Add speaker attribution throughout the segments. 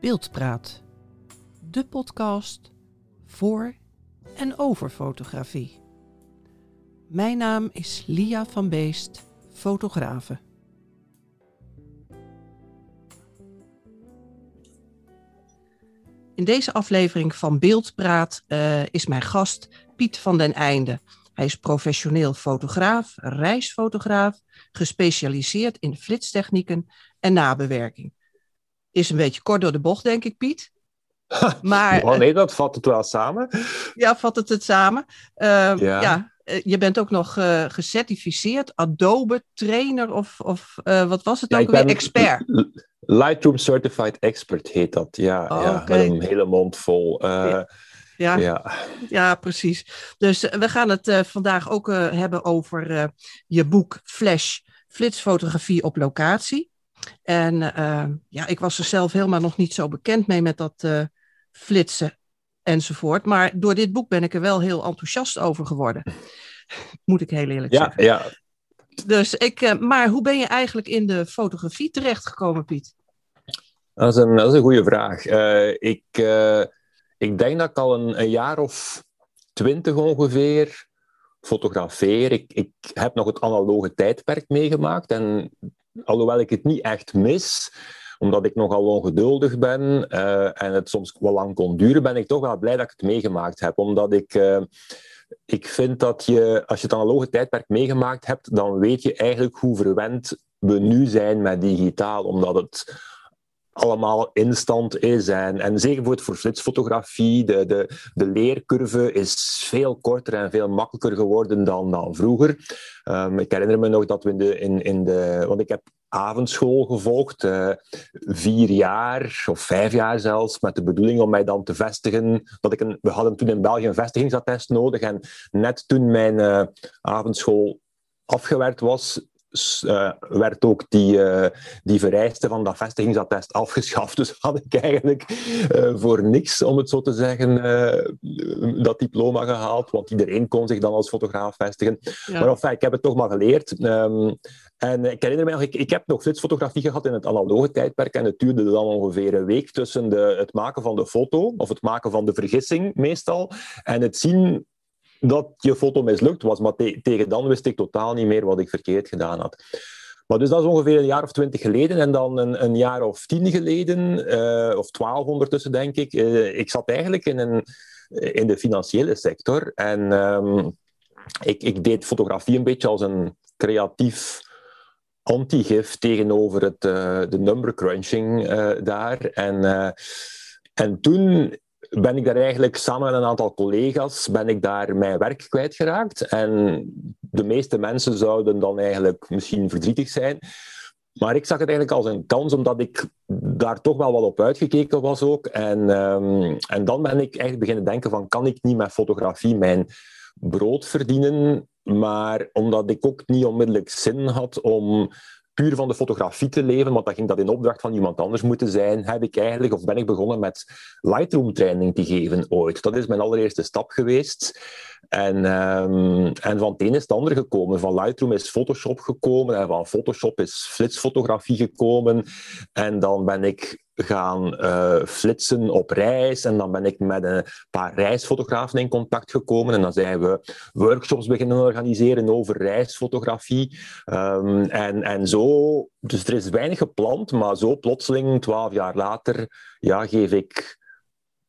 Speaker 1: Beeldpraat, de podcast voor en over fotografie. Mijn naam is Lia van Beest, fotografe. In deze aflevering van Beeldpraat uh, is mijn gast Piet van den Einde. Hij is professioneel fotograaf, reisfotograaf, gespecialiseerd in flitstechnieken en nabewerking. Is een beetje kort door de bocht, denk ik, Piet.
Speaker 2: Maar, oh nee, dat vat het wel samen.
Speaker 1: Ja, vat het het samen. Uh, ja. ja. Eh, je bent ook nog uh, gecertificeerd Adobe trainer of, of uh, wat was het ja, ook weer? Expert.
Speaker 2: Lightroom Certified Expert heet dat, ja. Oh, ja okay. Met een hele mond vol.
Speaker 1: Ja. Ja, ja. ja, precies. Dus we gaan het vandaag ook hebben over je boek Flash, flitsfotografie op locatie. En ja, ik was er zelf helemaal nog niet zo bekend mee met dat flitsen enzovoort. Maar door dit boek ben ik er wel heel enthousiast over geworden. Moet ik heel eerlijk
Speaker 2: ja,
Speaker 1: zeggen.
Speaker 2: Ja.
Speaker 1: Dus ik, maar hoe ben je eigenlijk in de fotografie terechtgekomen, Piet?
Speaker 2: Dat is een, dat is een goede vraag. Ik, ik denk dat ik al een, jaar of twintig ongeveer fotografeer. Ik, ik heb nog het analoge tijdperk meegemaakt. En alhoewel ik het niet echt mis, omdat ik nogal ongeduldig ben uh, en het soms wel lang kon duren, ben ik toch wel blij dat ik het meegemaakt heb. Omdat ik, uh, ik vind dat je, als je het analoge tijdperk meegemaakt hebt, dan weet je eigenlijk hoe verwend we nu zijn met digitaal. Omdat het allemaal instant is. En, en zeker voor, voor flitsfotografie, de, de, de leercurve is veel korter en veel makkelijker geworden dan, dan vroeger. Um, ik herinner me nog dat we in de, in, in de... Want ik heb avondschool gevolgd, uh, vier jaar of vijf jaar zelfs, met de bedoeling om mij dan te vestigen. Dat ik een, we hadden toen in België een vestigingsattest nodig en net toen mijn uh, avondschool afgewerkt was, uh, werd ook die, uh, die vereiste van dat vestigingsattest afgeschaft. Dus had ik eigenlijk uh, voor niks, om het zo te zeggen, dat diploma gehaald. Want iedereen kon zich dan als fotograaf vestigen. Ja. Maar enfin, ik heb het toch maar geleerd. Um, en ik herinner me nog, ik, ik heb nog flitsfotografie gehad in het analoge tijdperk. En het duurde dan ongeveer een week tussen de, het maken van de foto, of het maken van de vergissing meestal, en het zien dat je foto mislukt was. Maar te tegen dan wist ik totaal niet meer wat ik verkeerd gedaan had. Maar dus dat is ongeveer een jaar of twintig geleden. En dan een, een jaar of tien geleden, uh, of twaalf ondertussen denk ik. Uh, ik zat eigenlijk in, een, in de financiële sector. En um, ik, ik deed fotografie een beetje als een creatief antigif tegenover het, uh, de number crunching daar. En, en toen ben ik daar eigenlijk samen met een aantal collega's ben ik daar mijn werk kwijtgeraakt. En de meeste mensen zouden dan eigenlijk misschien verdrietig zijn. Maar ik zag het eigenlijk als een kans, omdat ik daar toch wel wat op uitgekeken was ook. En, um, en dan ben ik eigenlijk beginnen denken van, kan ik niet met fotografie mijn brood verdienen? Maar omdat ik ook niet onmiddellijk zin had om puur van de fotografie te leven, want dan ging dat in opdracht van iemand anders moeten zijn, heb ik eigenlijk, of ben ik begonnen met Lightroom training te geven ooit. Dat is mijn allereerste stap geweest. En, um, en van het een is het ander gekomen. Van Lightroom is Photoshop gekomen en van Photoshop is flitsfotografie gekomen. En dan ben ik gaan uh, flitsen op reis. En dan ben ik met een paar reisfotografen in contact gekomen. En dan zijn we workshops beginnen organiseren over reisfotografie. Um, en, en zo, dus er is weinig gepland, maar zo plotseling, twaalf jaar later, ja, geef ik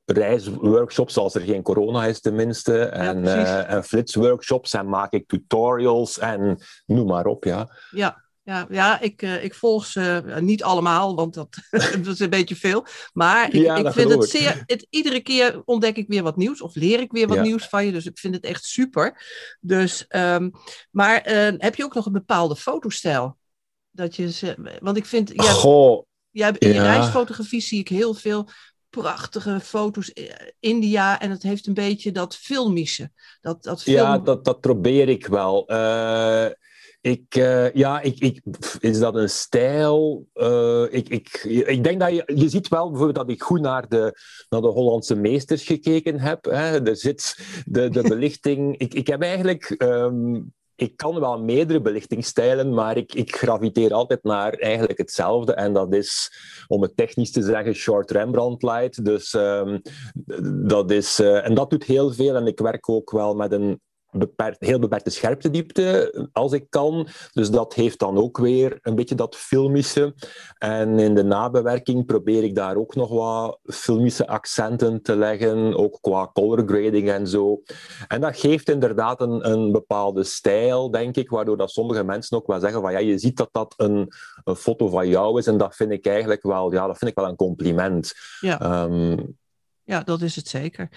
Speaker 2: reisworkshops als er geen corona is tenminste. En, ja, uh, en flitsworkshops en maak ik tutorials en noem maar op. Ja,
Speaker 1: ja. Ja, ja ik, uh, ik volg ze niet allemaal, want dat, dat, is een beetje veel. Maar ik, ja, ik vind het zeer. Het, iedere keer ontdek ik weer wat nieuws of leer ik weer wat ja. nieuws van je. Dus ik vind het echt super. Dus, um, maar uh, heb je ook nog een bepaalde fotostijl? Dat je, want ik vind. Ja,
Speaker 2: Goh,
Speaker 1: ja, in je reisfotografie zie ik heel veel prachtige foto's India en het heeft een beetje dat filmische. Dat, dat film...
Speaker 2: Ja, dat, dat probeer ik wel. Uh, ik, uh, ja, ik, ik, is dat een stijl? Uh, ik, ik, ik denk dat je, je ziet wel bijvoorbeeld dat ik goed naar de, naar de Hollandse meesters gekeken heb. Hè. Er zit de, de belichting. ik, ik heb eigenlijk. Um, ik kan wel meerdere belichtingsstijlen, maar ik, ik graviteer altijd naar eigenlijk hetzelfde. En dat is, om het technisch te zeggen, short Rembrandt light. Dus ehm, dat is, uh, en dat doet heel veel. En ik werk ook wel met een beperkt, heel beperkte scherptediepte als ik kan. Dus dat heeft dan ook weer een beetje dat filmische. En in de nabewerking probeer ik daar ook nog wat filmische accenten te leggen, ook qua color grading en zo. En dat geeft inderdaad een, een bepaalde stijl, denk ik, waardoor dat sommige mensen ook wel zeggen van ja, je ziet dat dat een, een foto van jou is en dat vind ik eigenlijk wel, ja, dat vind ik wel een compliment.
Speaker 1: Ja. Um, ja, dat is het zeker.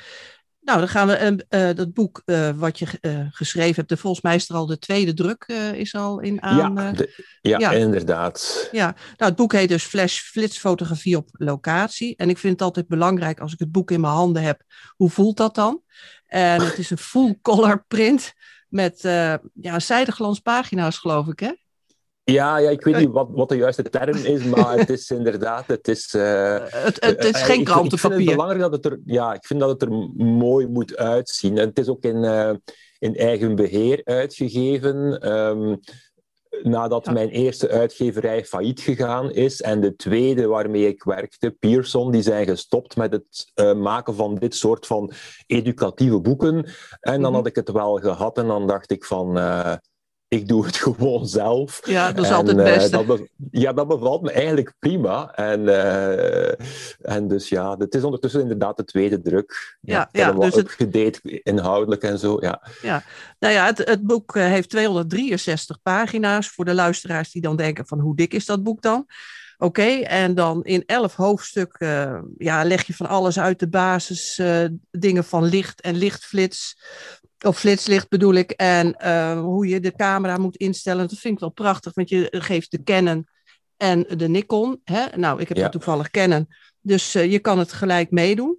Speaker 1: Nou, dan gaan we uh, dat boek uh, wat je uh, geschreven hebt, de, volgens mij is er al de tweede druk, is al in aan.
Speaker 2: Ja, de, ja, ja, inderdaad.
Speaker 1: Ja, nou, het boek heet dus Flash Flitsfotografie op locatie. En ik vind het altijd belangrijk als ik het boek in mijn handen heb, hoe voelt dat dan? En het is een full color print met ja, zijdeglans pagina's, geloof ik, hè?
Speaker 2: Ja, ja, ik weet niet wat, wat de juiste term is, maar het is inderdaad, het is... Uh,
Speaker 1: het, het, is geen krantenpapier. Ik,
Speaker 2: vind het belangrijk dat het er, ja, ik vind dat het er mooi moet uitzien. En het is ook in, uh, in eigen beheer uitgegeven. Um, nadat mijn eerste uitgeverij failliet gegaan is en de tweede waarmee ik werkte, Pearson, die zijn gestopt met het uh, maken van dit soort van educatieve boeken. En dan mm-hmm. had ik het wel gehad en dan dacht ik van ik doe het gewoon zelf.
Speaker 1: Ja, dat is altijd het beste.
Speaker 2: Uh, dat ja, dat bevalt me eigenlijk prima. En, uh, en dus ja, het is ondertussen inderdaad de tweede druk. Ja, ja, ja dus het... inhoudelijk en zo. Ja,
Speaker 1: ja. nou ja, het, het boek eh, heeft 263 pagina's. Voor de luisteraars die dan denken van hoe dik is dat boek dan? Oké, en dan in elf hoofdstukken ja, leg je van alles uit de basis, uh, dingen van licht en lichtflits, of flitslicht bedoel ik. En uh, hoe je de camera moet instellen. Dat vind ik wel prachtig, want je geeft de Canon en de Nikon. Hè? Nou, ik heb ja. toevallig Canon. Dus je kan het gelijk meedoen.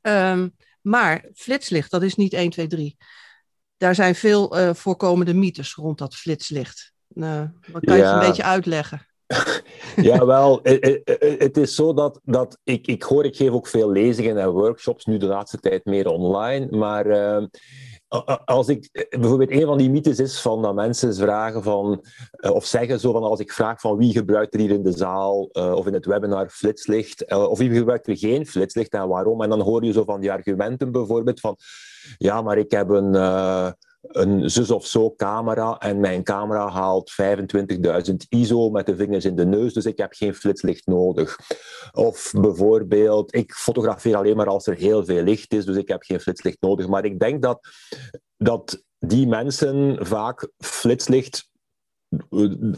Speaker 1: Um, maar flitslicht, dat is niet 1, 2, 3. Daar zijn veel uh, voorkomende mythes rond dat flitslicht. Uh, wat kan je ja. het een beetje uitleggen?
Speaker 2: Jawel, het is zo dat, dat ik, ik hoor, ik geef ook veel lezingen en workshops, nu de laatste tijd meer online, maar uh, als ik, bijvoorbeeld een van die mythes is van dat mensen vragen van, of zeggen zo van als ik vraag van wie gebruikt er hier in de zaal of in het webinar flitslicht, of wie gebruikt er geen flitslicht en waarom, en dan hoor je zo van die argumenten bijvoorbeeld van, ja, maar ik heb een een zus of zo camera en mijn camera haalt 25.000 ISO met de vingers in de neus, dus ik heb geen flitslicht nodig. Of bijvoorbeeld, ik fotografeer alleen maar als er heel veel licht is, dus ik heb geen flitslicht nodig. Maar ik denk dat, dat die mensen vaak flitslicht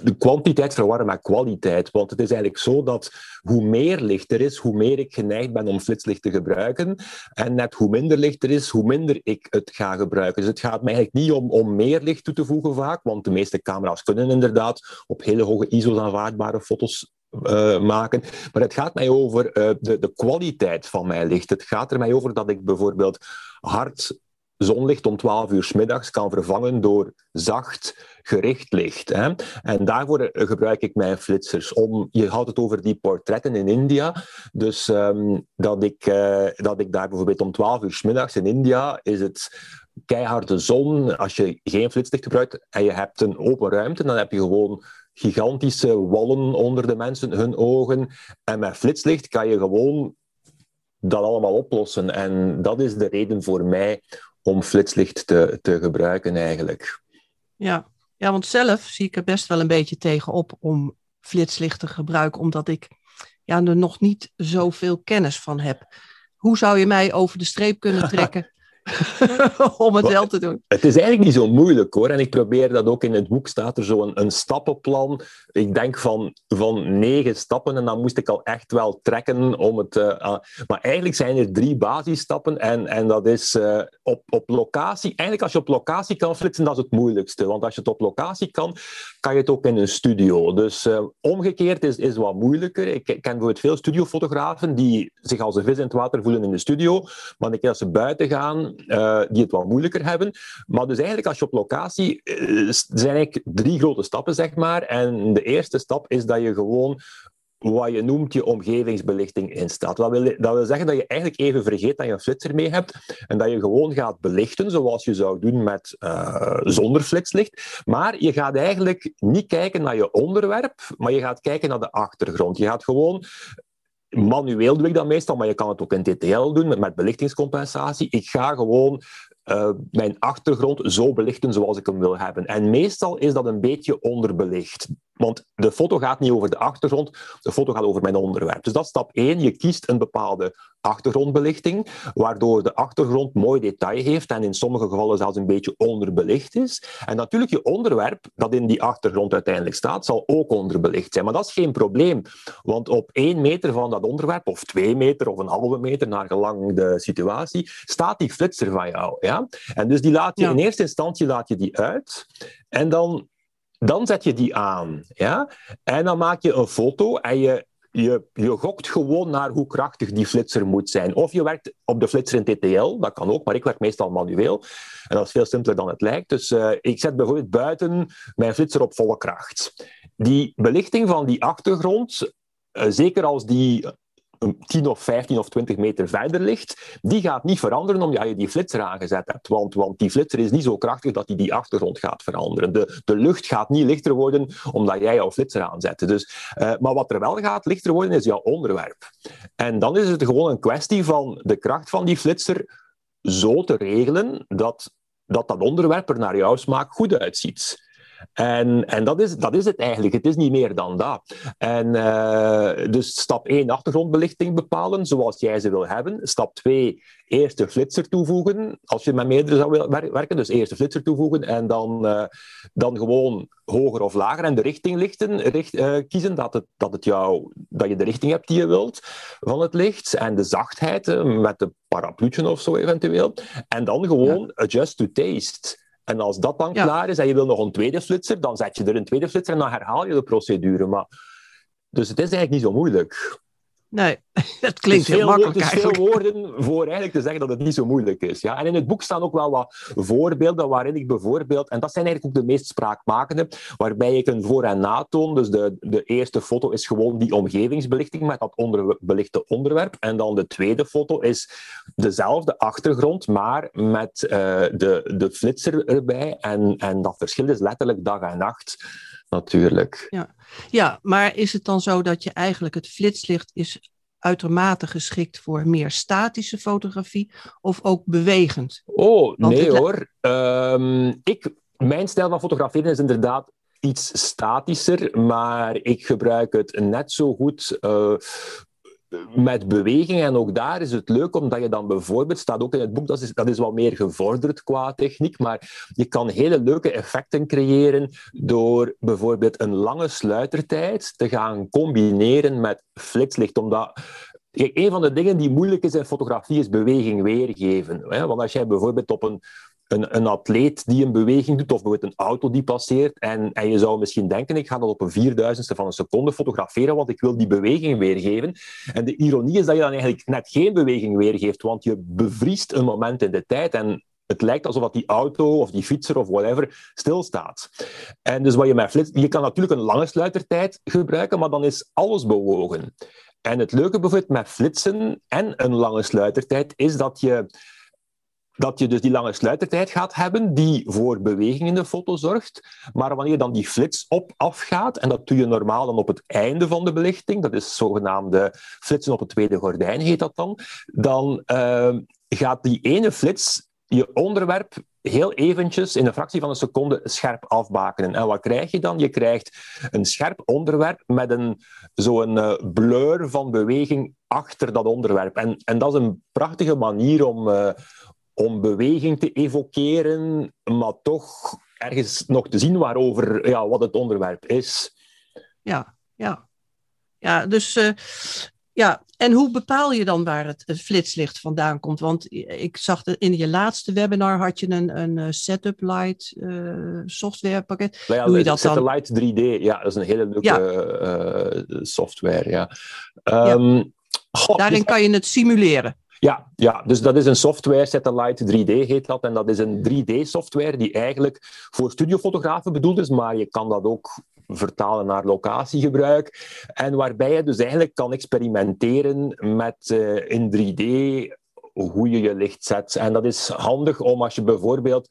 Speaker 2: de kwantiteit verwarren met kwaliteit. Want het is eigenlijk zo dat hoe meer licht er is, hoe meer ik geneigd ben om flitslicht te gebruiken. En net hoe minder licht er is, hoe minder ik het ga gebruiken. Dus het gaat mij eigenlijk niet om, om meer licht toe te voegen vaak, want de meeste camera's kunnen inderdaad op hele hoge ISO's aanvaardbare foto's uh, maken. Maar het gaat mij over uh, de, de kwaliteit van mijn licht. Het gaat er mij over dat ik bijvoorbeeld hard zonlicht om 12 uur middags kan vervangen door zacht gericht licht. Hè. En daarvoor gebruik ik mijn flitsers. Om, je had het over die portretten in India. Dus um, dat, ik, uh, dat ik daar bijvoorbeeld om 12 uur middags in India is het keiharde zon. Als je geen flitslicht gebruikt en je hebt een open ruimte, dan heb je gewoon gigantische wallen onder de mensen, hun ogen. En met flitslicht kan je gewoon dat allemaal oplossen. En dat is de reden voor mij om flitslicht te, te gebruiken eigenlijk.
Speaker 1: Ja. ja, want zelf zie ik er best wel een beetje tegenop om flitslicht te gebruiken, omdat ik ja, er nog niet zoveel kennis van heb. Hoe zou je mij over de streep kunnen trekken om het wel te doen.
Speaker 2: Het is eigenlijk niet zo moeilijk hoor. En ik probeer dat ook in het boek, staat er zo een, een stappenplan. Ik denk van, van negen stappen en dan moest ik al echt wel trekken om het... Uh, maar eigenlijk zijn er drie basisstappen en, en dat is uh, op, op locatie. Eigenlijk als je op locatie kan flitsen, dat is het moeilijkste. Want als je het op locatie kan, kan je het ook in een studio. Dus uh, omgekeerd is, is wat moeilijker. Ik ken bijvoorbeeld veel studiofotografen die zich als een vis in het water voelen in de studio. Maar een keer als ze buiten gaan, uh, die het wat moeilijker hebben. Maar dus eigenlijk als je op locatie... Uh, zijn eigenlijk drie grote stappen, zeg maar. En de eerste stap is dat je gewoon wat je noemt je omgevingsbelichting in staat. Dat wil, dat wil zeggen dat je eigenlijk even vergeet dat je een flitser mee hebt en dat je gewoon gaat belichten zoals je zou doen met uh, zonder flitslicht. Maar je gaat eigenlijk niet kijken naar je onderwerp, maar je gaat kijken naar de achtergrond. Je gaat gewoon Manueel doe ik dat meestal, maar je kan het ook in TTL doen met, met belichtingscompensatie. Ik ga gewoon uh, mijn achtergrond zo belichten zoals ik hem wil hebben. En meestal is dat een beetje onderbelicht. Want de foto gaat niet over de achtergrond, de foto gaat over mijn onderwerp. Dus dat is stap 1. Je kiest een bepaalde achtergrondbelichting, waardoor de achtergrond mooi detail heeft en in sommige gevallen zelfs een beetje onderbelicht is. En natuurlijk, je onderwerp dat in die achtergrond uiteindelijk staat, zal ook onderbelicht zijn. Maar dat is geen probleem, want op één meter van dat onderwerp, of twee meter of een halve meter, naar gelang de situatie, staat die flitser van jou. Ja? En dus die laat je in eerste instantie laat je die uit. En dan dan zet je die aan. Ja? En dan maak je een foto en je, je, je gokt gewoon naar hoe krachtig die flitser moet zijn. Of je werkt op de flitser in TTL, dat kan ook, maar ik werk meestal manueel. En dat is veel simpeler dan het lijkt. Dus uh, ik zet bijvoorbeeld buiten mijn flitser op volle kracht. Die belichting van die achtergrond, uh, zeker als die 10 of 15 of 20 meter verder ligt, die gaat niet veranderen omdat je die flitser aangezet hebt. Want, want die flitser is niet zo krachtig dat die die achtergrond gaat veranderen. De, de lucht gaat niet lichter worden omdat jij jouw flitser aanzet. Dus, uh, maar wat er wel gaat lichter worden, is jouw onderwerp. En dan is het gewoon een kwestie van de kracht van die flitser zo te regelen dat dat, dat onderwerp er naar jouw smaak goed uitziet. En, en dat, is, dat is het eigenlijk. Het is niet meer dan dat. En uh, dus stap 1, achtergrondbelichting bepalen zoals jij ze wil hebben. Stap 2, eerst de flitser toevoegen. Als je met meerdere zou werken, dus eerst de flitser toevoegen en dan, uh, dan gewoon hoger of lager en de richting lichten, richt, uh, kiezen, dat, het, dat, het jou, dat je de richting hebt die je wilt van het licht. En de zachtheid met de parapluutje of zo eventueel. En dan gewoon ja. adjust to taste. En als dat dan klaar is en je wil nog een tweede flitser, dan zet je er een tweede flitser en dan herhaal je de procedure. Maar... Dus het is eigenlijk niet zo moeilijk.
Speaker 1: Nee, dat klinkt heel makkelijk
Speaker 2: Het is veel woorden voor eigenlijk te zeggen dat het niet zo moeilijk is. Ja? En in het boek staan ook wel wat voorbeelden waarin ik bijvoorbeeld, en dat zijn eigenlijk ook de meest spraakmakende, waarbij ik een voor- en na toon. Dus de, de eerste foto is gewoon die omgevingsbelichting met dat onderbelichte onderwerp. En dan de tweede foto is dezelfde achtergrond, maar met uh, de, de flitser erbij. En, en dat verschil is letterlijk dag en nacht natuurlijk.
Speaker 1: Ja. ja, maar is het dan zo dat je eigenlijk het flitslicht is uitermate geschikt voor meer statische fotografie of ook bewegend?
Speaker 2: Oh, nee hoor. Um, ik, mijn stijl van fotograferen is inderdaad iets statischer, maar ik gebruik het net zo goed uh, met beweging. En ook daar is het leuk, omdat je dan bijvoorbeeld, staat ook in het boek, dat is, dat is wat meer gevorderd qua techniek, maar je kan hele leuke effecten creëren door bijvoorbeeld een lange sluitertijd te gaan combineren met flitslicht. Omdat een van de dingen die moeilijk is in fotografie is beweging weergeven. Hè? Want als jij bijvoorbeeld op een een, een atleet die een beweging doet, of bijvoorbeeld een auto die passeert, en, en je zou misschien denken, ik ga dat op een vierduizendste van een seconde fotograferen, want ik wil die beweging weergeven. En de ironie is dat je dan eigenlijk net geen beweging weergeeft, want je bevriest een moment in de tijd en het lijkt alsof die auto of die fietser of whatever stilstaat. En dus wat je met flits, je kan natuurlijk een lange sluitertijd gebruiken, maar dan is alles bewogen. En het leuke bijvoorbeeld met flitsen en een lange sluitertijd is dat je dat je dus die lange sluitertijd gaat hebben, die voor beweging in de foto zorgt. Maar wanneer dan die flits op afgaat, en dat doe je normaal dan op het einde van de belichting, dat is zogenaamde flitsen op het tweede gordijn, heet dat dan, dan uh, gaat die ene flits je onderwerp heel eventjes, in een fractie van een seconde, scherp afbakenen. En wat krijg je dan? Je krijgt een scherp onderwerp met een, zo'n uh, blur van beweging achter dat onderwerp. En, en dat is een prachtige manier om, uh, om beweging te evokeren, maar toch ergens nog te zien waarover, ja, wat het onderwerp is.
Speaker 1: Ja, ja. Ja, dus uh, ja, en hoe bepaal je dan waar het, het, flitslicht vandaan komt? Want ik zag dat in je laatste webinar had je een, een setup light uh, softwarepakket.
Speaker 2: Ja, Doe je dat dan? 3D, ja, dat is een hele leuke ja. uh, software. Ja. Um,
Speaker 1: ja. Goh, Daarin dus... kan je het simuleren.
Speaker 2: Ja, ja, dus dat is een software, Satellite 3D heet dat. En dat is een 3D-software die eigenlijk voor studiofotografen bedoeld is, maar je kan dat ook vertalen naar locatiegebruik. En waarbij je dus eigenlijk kan experimenteren met uh, in 3D hoe je je licht zet. En dat is handig om als je bijvoorbeeld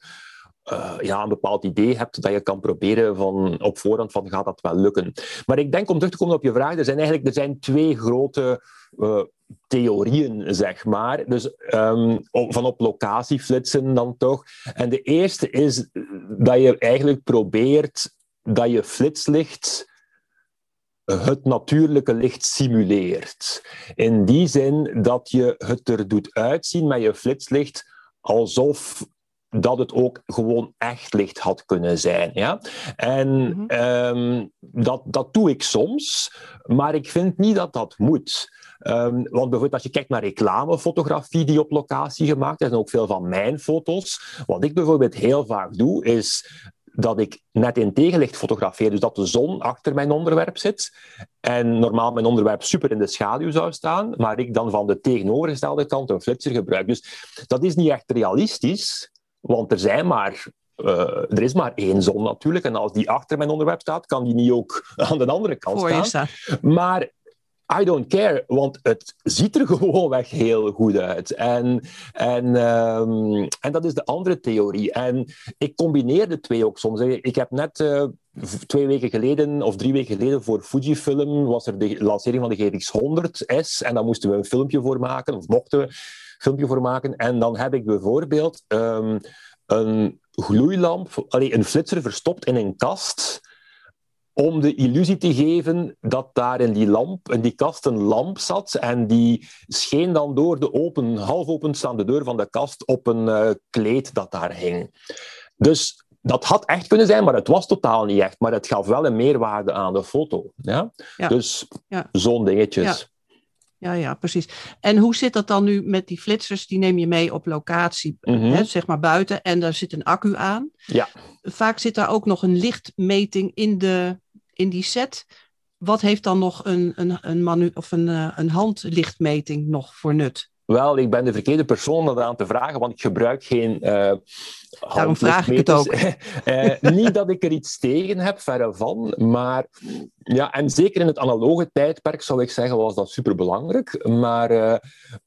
Speaker 2: uh, ja, een bepaald idee hebt, dat je kan proberen van op voorhand van gaat dat wel lukken. Maar ik denk om terug te komen op je vraag, er zijn eigenlijk er zijn twee grote uh, theorieën, zeg maar. Dus um, van op locatie flitsen dan toch. En de eerste is dat je eigenlijk probeert dat je flitslicht het natuurlijke licht simuleert. In die zin dat je het er doet uitzien met je flitslicht alsof dat het ook gewoon echt licht had kunnen zijn. Ja? En mm -hmm. dat, dat doe ik soms, maar ik vind niet dat dat moet. Um, want bijvoorbeeld als je kijkt naar reclamefotografie die op locatie gemaakt is, en ook veel van mijn foto's, wat ik bijvoorbeeld heel vaak doe, is dat ik net in tegenlicht fotografeer, dus dat de zon achter mijn onderwerp zit en normaal mijn onderwerp super in de schaduw zou staan, maar ik dan van de tegenovergestelde kant een flitser gebruik. Dus dat is niet echt realistisch, want er zijn maar uh, er is maar één zon natuurlijk. En als die achter mijn onderwerp staat, kan die niet ook aan de andere kant staan. staan. Maar I don't care, want het ziet er gewoonweg heel goed uit. En, en, um, en dat is de andere theorie. En ik combineer de twee ook soms. Ik heb net uh, twee weken geleden, of drie weken geleden, voor Fujifilm was er de lancering van de GX 100S. En daar moesten we een filmpje voor maken, of mochten we filmpje voor maken. En dan heb ik bijvoorbeeld um, een gloeilamp, allee, een flitser verstopt in een kast om de illusie te geven dat daar in die lamp, in die kast een lamp zat en die scheen dan door de open, half openstaande deur van de kast op een uh, kleed dat daar hing. Dus dat had echt kunnen zijn, maar het was totaal niet echt. Maar het gaf wel een meerwaarde aan de foto. Ja? ja. Dus ja. zo'n dingetjes.
Speaker 1: Ja. Ja, ja, precies. En hoe zit dat dan nu met die flitsers? Die neem je mee op locatie, mm -hmm. hè, zeg maar buiten, en daar zit een accu aan.
Speaker 2: Ja.
Speaker 1: Vaak zit daar ook nog een lichtmeting in de in die set, wat heeft dan nog een, een, een, manu of een, uh, een handlichtmeting nog voor nut?
Speaker 2: Wel, ik ben de verkeerde persoon om dat aan te vragen, want ik gebruik geen. Uh,
Speaker 1: Daarom vraag ik het ook.
Speaker 2: uh, niet dat ik er iets tegen heb, verre van. Maar ja, en zeker in het analoge tijdperk zou ik zeggen, was dat superbelangrijk. Maar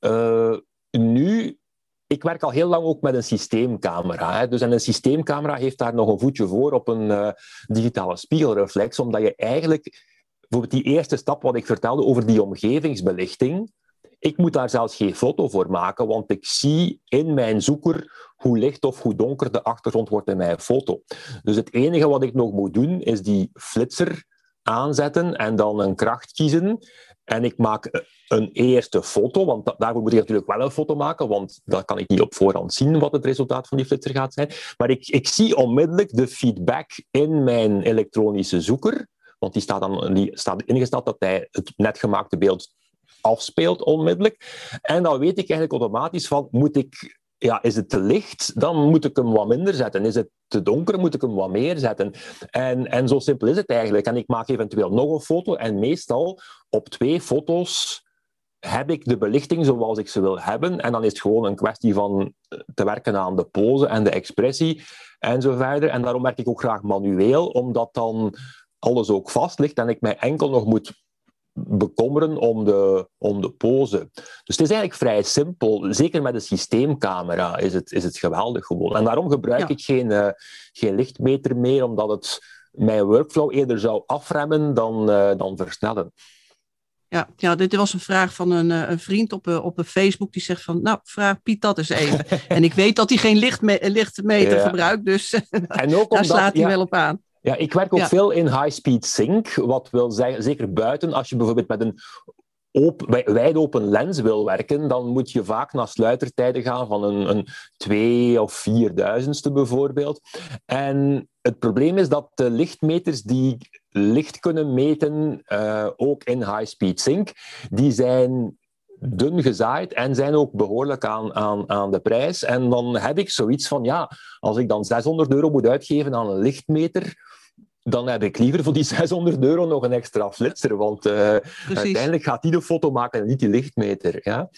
Speaker 2: uh, nu ik werk al heel lang ook met een systeemcamera. Hè. Dus en een systeemcamera heeft daar nog een voetje voor op een uh, digitale spiegelreflex, omdat je eigenlijk, bijvoorbeeld die eerste stap wat ik vertelde over die omgevingsbelichting, ik moet daar zelfs geen foto voor maken, want ik zie in mijn zoeker hoe licht of hoe donker de achtergrond wordt in mijn foto. Dus het enige wat ik nog moet doen, is die flitser aanzetten en dan een kracht kiezen. En ik maak een eerste foto, want daarvoor moet ik natuurlijk wel een foto maken, want dan kan ik niet op voorhand zien wat het resultaat van die flitser gaat zijn. Maar ik, ik zie onmiddellijk de feedback in mijn elektronische zoeker, want die staat, dan, die staat ingesteld dat hij het net gemaakte beeld afspeelt onmiddellijk. En dan weet ik eigenlijk automatisch van, moet ik ja, is het te licht, dan moet ik hem wat minder zetten. Is het te donker, moet ik hem wat meer zetten. En, en zo simpel is het eigenlijk. En ik maak eventueel nog een foto. En meestal op twee foto's heb ik de belichting zoals ik ze wil hebben. En dan is het gewoon een kwestie van te werken aan de pose en de expressie en zo verder. En daarom werk ik ook graag manueel, omdat dan alles ook vast ligt en ik mij enkel nog moet bekommeren om de, om de pose. Dus het is eigenlijk vrij simpel. Zeker met een systeemcamera is het, is het geweldig gewoon. En daarom gebruik ik geen, uh, geen lichtmeter meer, omdat het mijn workflow eerder zou afremmen dan, uh, dan versnellen.
Speaker 1: Ja, ja, dit was een vraag van een, eh, een vriend op, op een Facebook die zegt van, nou, vraag Piet dat eens even. en ik weet dat hij geen lichtme lichtmeter gebruikt, dus en ook daar slaat hij wel op aan.
Speaker 2: Ja, ik werk ook veel in high-speed sync, wat wil zeggen, zeker buiten, als je bijvoorbeeld met een wijd open lens wil werken, dan moet je vaak naar sluitertijden gaan van een, een 2 of 4000ste bijvoorbeeld. En het probleem is dat de lichtmeters die licht kunnen meten, uh, ook in high-speed sync, die zijn dun gezaaid en zijn ook behoorlijk aan, aan, aan de prijs. En dan heb ik zoiets van, ja, als ik dan 600 euro moet uitgeven aan een lichtmeter, dan heb ik liever voor die 600 euro nog een extra flitser. Want uh, uiteindelijk gaat die de foto maken en niet die lichtmeter. Ja,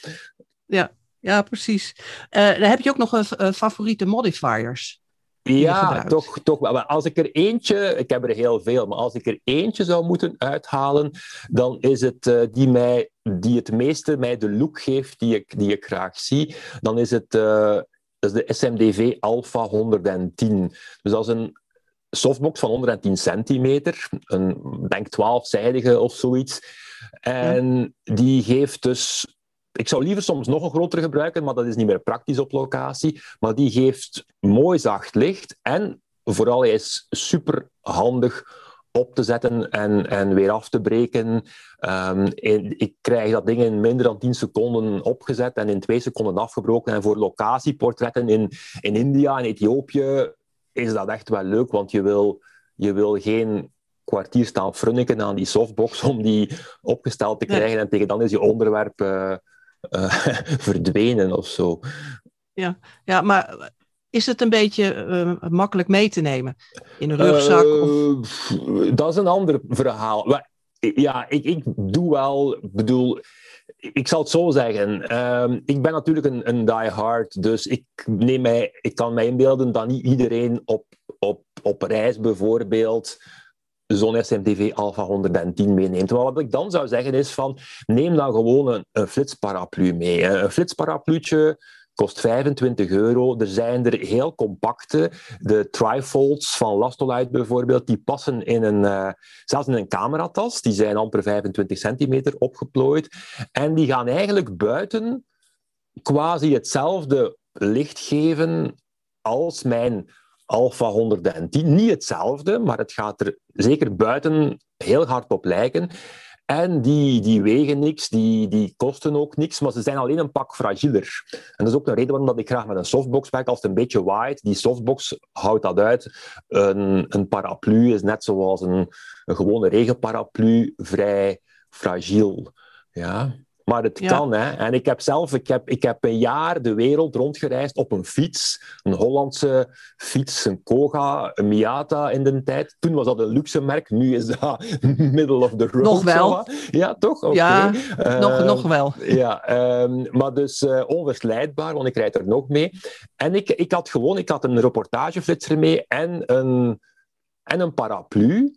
Speaker 1: ja, ja precies. Uh, dan heb je ook nog een, favoriete modifiers.
Speaker 2: Ja, toch, toch wel. Als ik er eentje, ik heb er heel veel, maar als ik er eentje zou moeten uithalen, dan is het uh, die, mij, die het meeste mij de look geeft die ik, die ik graag zie. Dan is het uh, is de SMDV Alpha 110. Dus dat is een softbox van 110 centimeter, een denk 12-zijdige of zoiets. En die geeft dus ik zou liever soms nog een grotere gebruiken, maar dat is niet meer praktisch op locatie. Maar die geeft mooi zacht licht en vooral hij is super handig op te zetten en, en weer af te breken. Um, ik krijg dat ding in minder dan 10 seconden opgezet en in 2 seconden afgebroken. En voor locatieportretten in, in India en Ethiopië is dat echt wel leuk, want je wil, je wil geen kwartier staan frunniken aan die softbox om die opgesteld te krijgen. En tegen dan is je onderwerp uh, uh, verdwenen of zo.
Speaker 1: Ja, ja, maar is het een beetje uh, makkelijk mee te nemen in een rugzak? Of...
Speaker 2: Dat is een ander verhaal. Ja, ik, ik doe wel, bedoel, ik zal het zo zeggen. Uh, ik ben natuurlijk een, een die-hard, dus ik, neem mij, ik kan mij inbeelden dat niet iedereen op, op, op reis bijvoorbeeld zo'n SMTV Alpha 110 meeneemt. Maar wat ik dan zou zeggen is van, neem dan gewoon een, een flitsparaplu mee. Een flitsparapluutje kost 25 euro. Er zijn er heel compacte, de trifolds van Lastolite bijvoorbeeld, die passen in een, uh, zelfs in een cameratas. Die zijn amper 25 centimeter opgeplooid. En die gaan eigenlijk buiten quasi hetzelfde licht geven als mijn Alpha 110. Niet hetzelfde, maar het gaat er zeker buiten heel hard op lijken. En die, die wegen niks, die, die kosten ook niks, maar ze zijn alleen een pak fragieler. En dat is ook een reden waarom ik graag met een softbox werk. Als het een beetje waait, die softbox houdt dat uit. Een, een paraplu is net zoals een, een gewone regenparaplu vrij fragiel. Ja. Maar het kan, hè. En ik heb zelf ik heb, ik heb een jaar de wereld rondgereisd op een fiets. Een Hollandse fiets, een Koga, een Miata in de tijd. Toen was dat een luxe merk, nu is dat middle of the road.
Speaker 1: Nog wel.
Speaker 2: Ja, toch?
Speaker 1: Ja, nog, nog wel.
Speaker 2: Ja, um, maar dus uh, onverslijdbaar, want ik rijd er nog mee. En ik, ik had gewoon, ik had een reportageflitser mee en een, en een paraplu.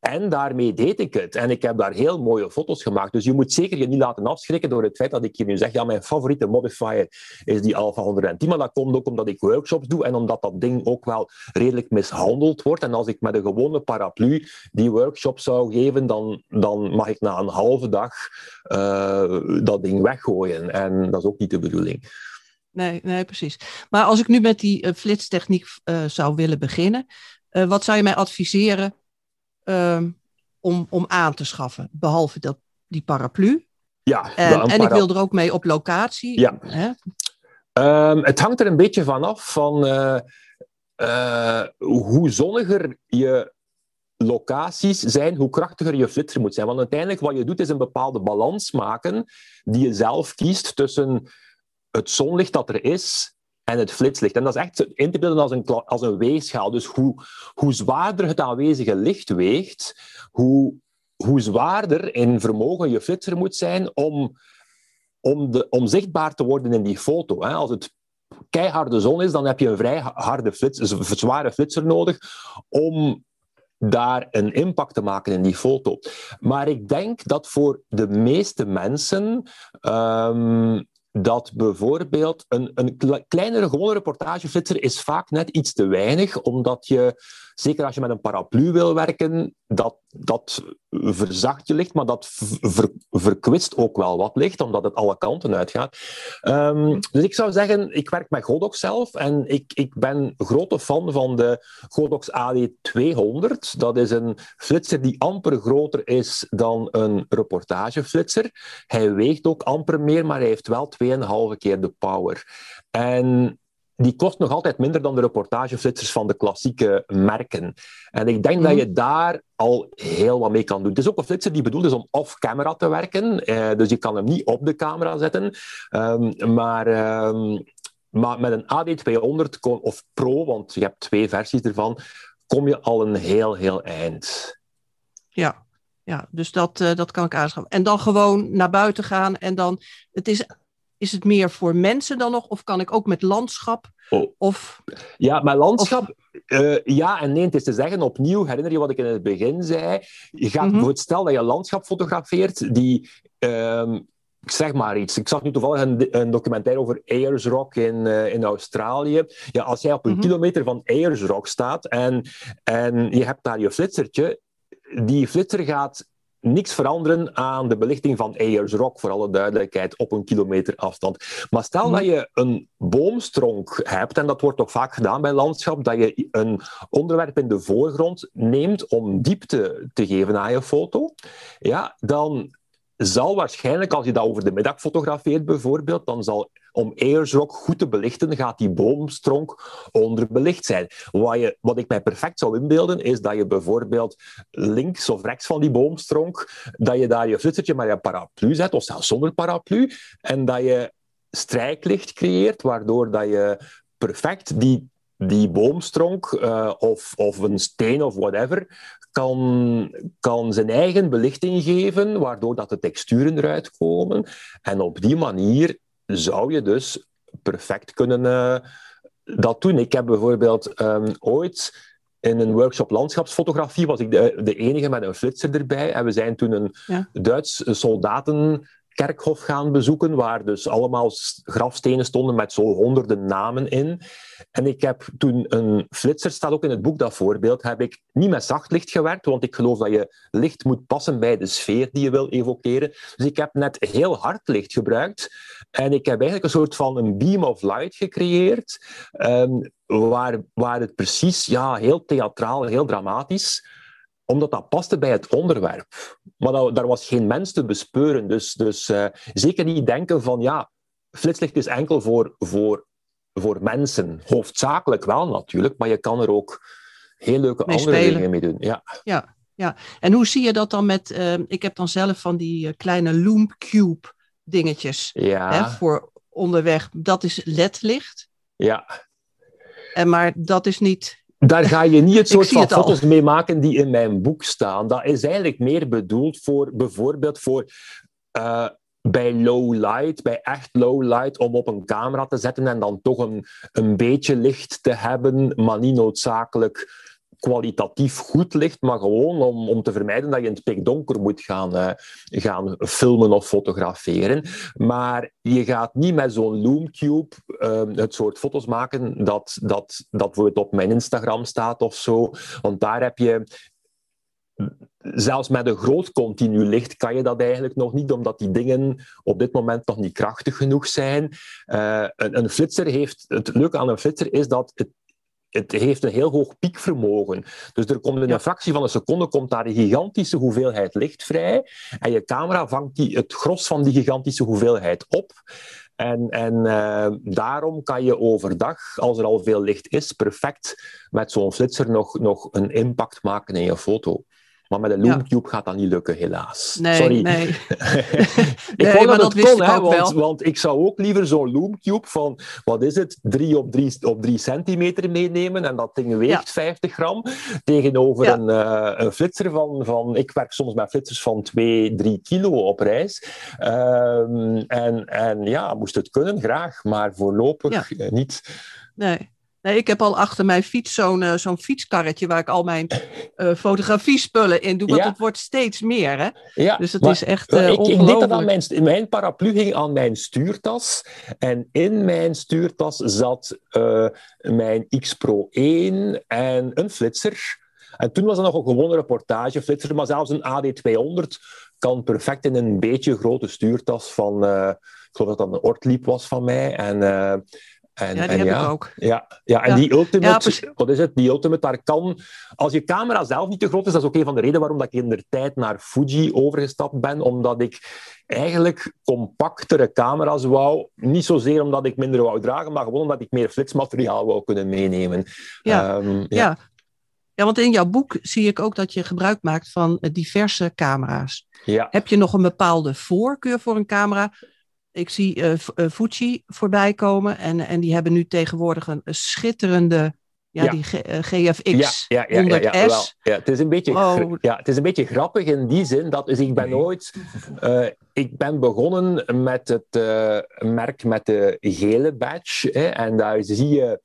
Speaker 2: En daarmee deed ik het. En ik heb daar heel mooie foto's gemaakt. Dus je moet zeker je niet laten afschrikken door het feit dat ik je nu zeg, ja, mijn favoriete modifier is die Alpha 110. Maar dat komt ook omdat ik workshops doe en omdat dat ding ook wel redelijk mishandeld wordt. En als ik met een gewone paraplu die workshop zou geven, dan, dan mag ik na een halve dag uh, dat ding weggooien. En dat is ook niet de bedoeling.
Speaker 1: Nee, nee, precies. Maar als ik nu met die uh, flitstechniek uh, zou willen beginnen, wat zou je mij adviseren um, om, om aan te schaffen. Behalve dat, die paraplu.
Speaker 2: Ja,
Speaker 1: en, en ik wil er ook mee op locatie.
Speaker 2: Ja. Hè? Um, het hangt er een beetje vanaf van uh, uh, hoe zonniger je locaties zijn, hoe krachtiger je flitser moet zijn. Want uiteindelijk wat je doet is een bepaalde balans maken die je zelf kiest tussen het zonlicht dat er is en het flitslicht. En dat is echt in te beelden als een, als een weegschaal. Dus hoe, hoe zwaarder het aanwezige licht weegt, hoe, hoe zwaarder in vermogen je flitser moet zijn om, om, de, om zichtbaar te worden in die foto. Als het keiharde zon is, dan heb je een vrij harde flits, zware flitser nodig om daar een impact te maken in die foto. Maar ik denk dat voor de meeste mensen um, dat bijvoorbeeld een, een kleinere gewone reportageflitser is vaak net iets te weinig, omdat je zeker als je met een paraplu wil werken, dat, dat verzacht je licht, maar dat ver, verkwist ook wel wat licht, omdat het alle kanten uitgaat. Um, dus ik zou zeggen, ik werk met Godox zelf en ik, ik ben grote fan van de Godox AD200. Dat is een flitser die amper groter is dan een reportageflitser. Hij weegt ook amper meer, maar hij heeft wel 2,5 keer de power. En die kost nog altijd minder dan de reportageflitsers van de klassieke merken. En ik denk dat mhm. je daar al heel wat mee kan doen. Het is ook een flitser die bedoeld is om off-camera te werken. Eh, dus je kan hem niet op de camera zetten. Um, maar, um, maar met een AD200 of Pro, want je hebt twee versies ervan, kom je al een heel, heel eind.
Speaker 1: Ja, ja dus dat, uh, dat kan ik aanschaffen. En dan gewoon naar buiten gaan en dan... Het is is het meer voor mensen dan nog? Of kan ik ook met landschap? Oh. Of,
Speaker 2: ja, met landschap, eh, ja en nee. Het is te zeggen, opnieuw, herinner je wat ik in het begin zei? Je gaat mm stel dat je landschap fotografeert, die... Ehm, ik zeg maar iets. Ik zag nu toevallig een, een documentaire over Ayers Rock in, uh, in Australië. Ja, als jij op een mhm. kilometer van Ayers Rock staat en, en je hebt daar je flitsertje, die flitser gaat niks veranderen aan de belichting van Ayers Rock, voor alle duidelijkheid, op een kilometer afstand. Maar stel mhm. dat je een boomstronk hebt, en dat wordt toch vaak gedaan bij landschap, dat je een onderwerp in de voorgrond neemt om diepte te geven aan je foto, ja, dan zal waarschijnlijk, als je dat over de middag fotografeert bijvoorbeeld, dan zal om Airsrock goed te belichten, gaat die boomstronk onderbelicht zijn. Wat, je, wat ik mij perfect zou inbeelden, is dat je bijvoorbeeld links of rechts van die boomstronk, dat je daar je flitsertje met je paraplu zet, of zelfs zonder paraplu, en dat je strijklicht creëert, waardoor dat je perfect die die boomstronk uh, of, of een steen of whatever kan, kan zijn eigen belichting geven, waardoor dat de texturen eruit komen. En op die manier zou je dus perfect kunnen uh, dat doen. Ik heb bijvoorbeeld um, ooit in een workshop landschapsfotografie was ik de, de, enige met een flitser erbij. En we zijn toen een ja. Duits soldaten kerkhof gaan bezoeken, waar dus allemaal grafstenen stonden met zo honderden namen in. En ik heb toen een flitser, staat ook in het boek dat voorbeeld, heb ik niet met zacht licht gewerkt, want ik geloof dat je licht moet passen bij de sfeer die je wil evokeren. Dus ik heb net heel hard licht gebruikt en ik heb eigenlijk een soort van een beam of light gecreëerd, um, waar, waar het precies ja, heel theatraal, heel dramatisch omdat dat paste bij het onderwerp. Maar dat, daar was geen mens te bespeuren. Dus, dus uh, zeker niet denken van, ja, flitslicht is enkel voor, voor, voor mensen. Hoofdzakelijk wel natuurlijk, maar je kan er ook heel leuke andere dingen mee doen. Ja.
Speaker 1: ja, ja. En hoe zie je dat dan met, uh, ik heb dan zelf van die uh, kleine Loom-cube dingetjes ja. hè, voor onderweg. Dat is ledlicht.
Speaker 2: Ja.
Speaker 1: En maar dat is niet
Speaker 2: daar ga je niet het soort van foto's mee maken die in mijn boek staan. Dat is eigenlijk meer bedoeld voor bijvoorbeeld voor uh, bij low light, bij echt low light, om op een camera te zetten en dan toch een, een beetje licht te hebben, maar niet noodzakelijk kwalitatief goed licht, maar gewoon om, om te vermijden dat je in het pikdonker moet gaan, uh, gaan filmen of fotograferen. Maar je gaat niet met zo'n Loomcube uh, het soort foto's maken dat, dat, dat bijvoorbeeld op mijn Instagram staat of zo. Want daar heb je zelfs met een groot continu licht kan je dat eigenlijk nog niet, omdat die dingen op dit moment nog niet krachtig genoeg zijn. Uh, een, een, flitser heeft, het leuke aan een flitser is dat het het heeft een heel hoog piekvermogen. Dus er komt in een fractie van een seconde komt daar een gigantische hoeveelheid licht vrij. En je camera vangt die, het gros van die gigantische hoeveelheid op. En, en uh, daarom kan je overdag, als er al veel licht is, perfect met zo'n flitser nog, nog een impact maken in je foto. Maar met een Loomcube gaat dat niet lukken, helaas.
Speaker 1: Nee,
Speaker 2: Sorry.
Speaker 1: nee.
Speaker 2: ik nee, vond dat, het kon, hè, want, want, ik zou ook liever zo'n Loomcube van, wat is het, 3 op 3 op drie centimeter meenemen en dat ding weegt ja. 50 gram, tegenover ja. een, uh, een flitser van, van, ik werk soms met flitsers van 2, 3 kilo op reis. Um, en, en ja, moest het kunnen, graag, maar voorlopig ja. niet.
Speaker 1: Nee. Nee, ik heb al achter mijn fiets zo'n uh, zo'n fietskarretje waar ik al mijn uh, fotografiespullen in doe. Want het wordt steeds meer, hè?
Speaker 2: Ja,
Speaker 1: dus het is echt uh,
Speaker 2: ik, ik deed dat aan mijn, mijn paraplu ging aan mijn stuurtas. En in mijn stuurtas zat mijn X Pro 1 en een flitser. En toen was er nog een gewone reportageflitser, maar zelfs een AD200 kan perfect in een beetje grote stuurtas van... ik geloof dat dat een Ortliep was van mij. En
Speaker 1: en, ja, die heb ja, ik ook.
Speaker 2: Ja, ja en die Ultimate, wat is het? Die Ultimate, daar kan... Als je camera zelf niet te groot is, dat is ook een van de redenen waarom dat ik in de tijd naar Fuji overgestapt ben, omdat ik eigenlijk compactere camera's wou. Niet zozeer omdat ik minder wou dragen, maar gewoon omdat ik meer flitsmateriaal wou kunnen meenemen.
Speaker 1: Ja, um, ja. ja. ja. want in jouw boek zie ik ook dat je gebruik maakt van diverse camera's.
Speaker 2: Ja.
Speaker 1: Heb je nog een bepaalde voorkeur voor een camera? Ik zie uh, Fuji voorbij komen en, en die hebben nu tegenwoordig een, schitterende Ja, die GFX ja, ja, 100S.
Speaker 2: Ja, het, is een beetje, oh. ja, het is een beetje grappig in die zin dat dus ik ben nooit... Uh, ik ben begonnen met het uh, merk met de gele badge. Hè, en daar zie je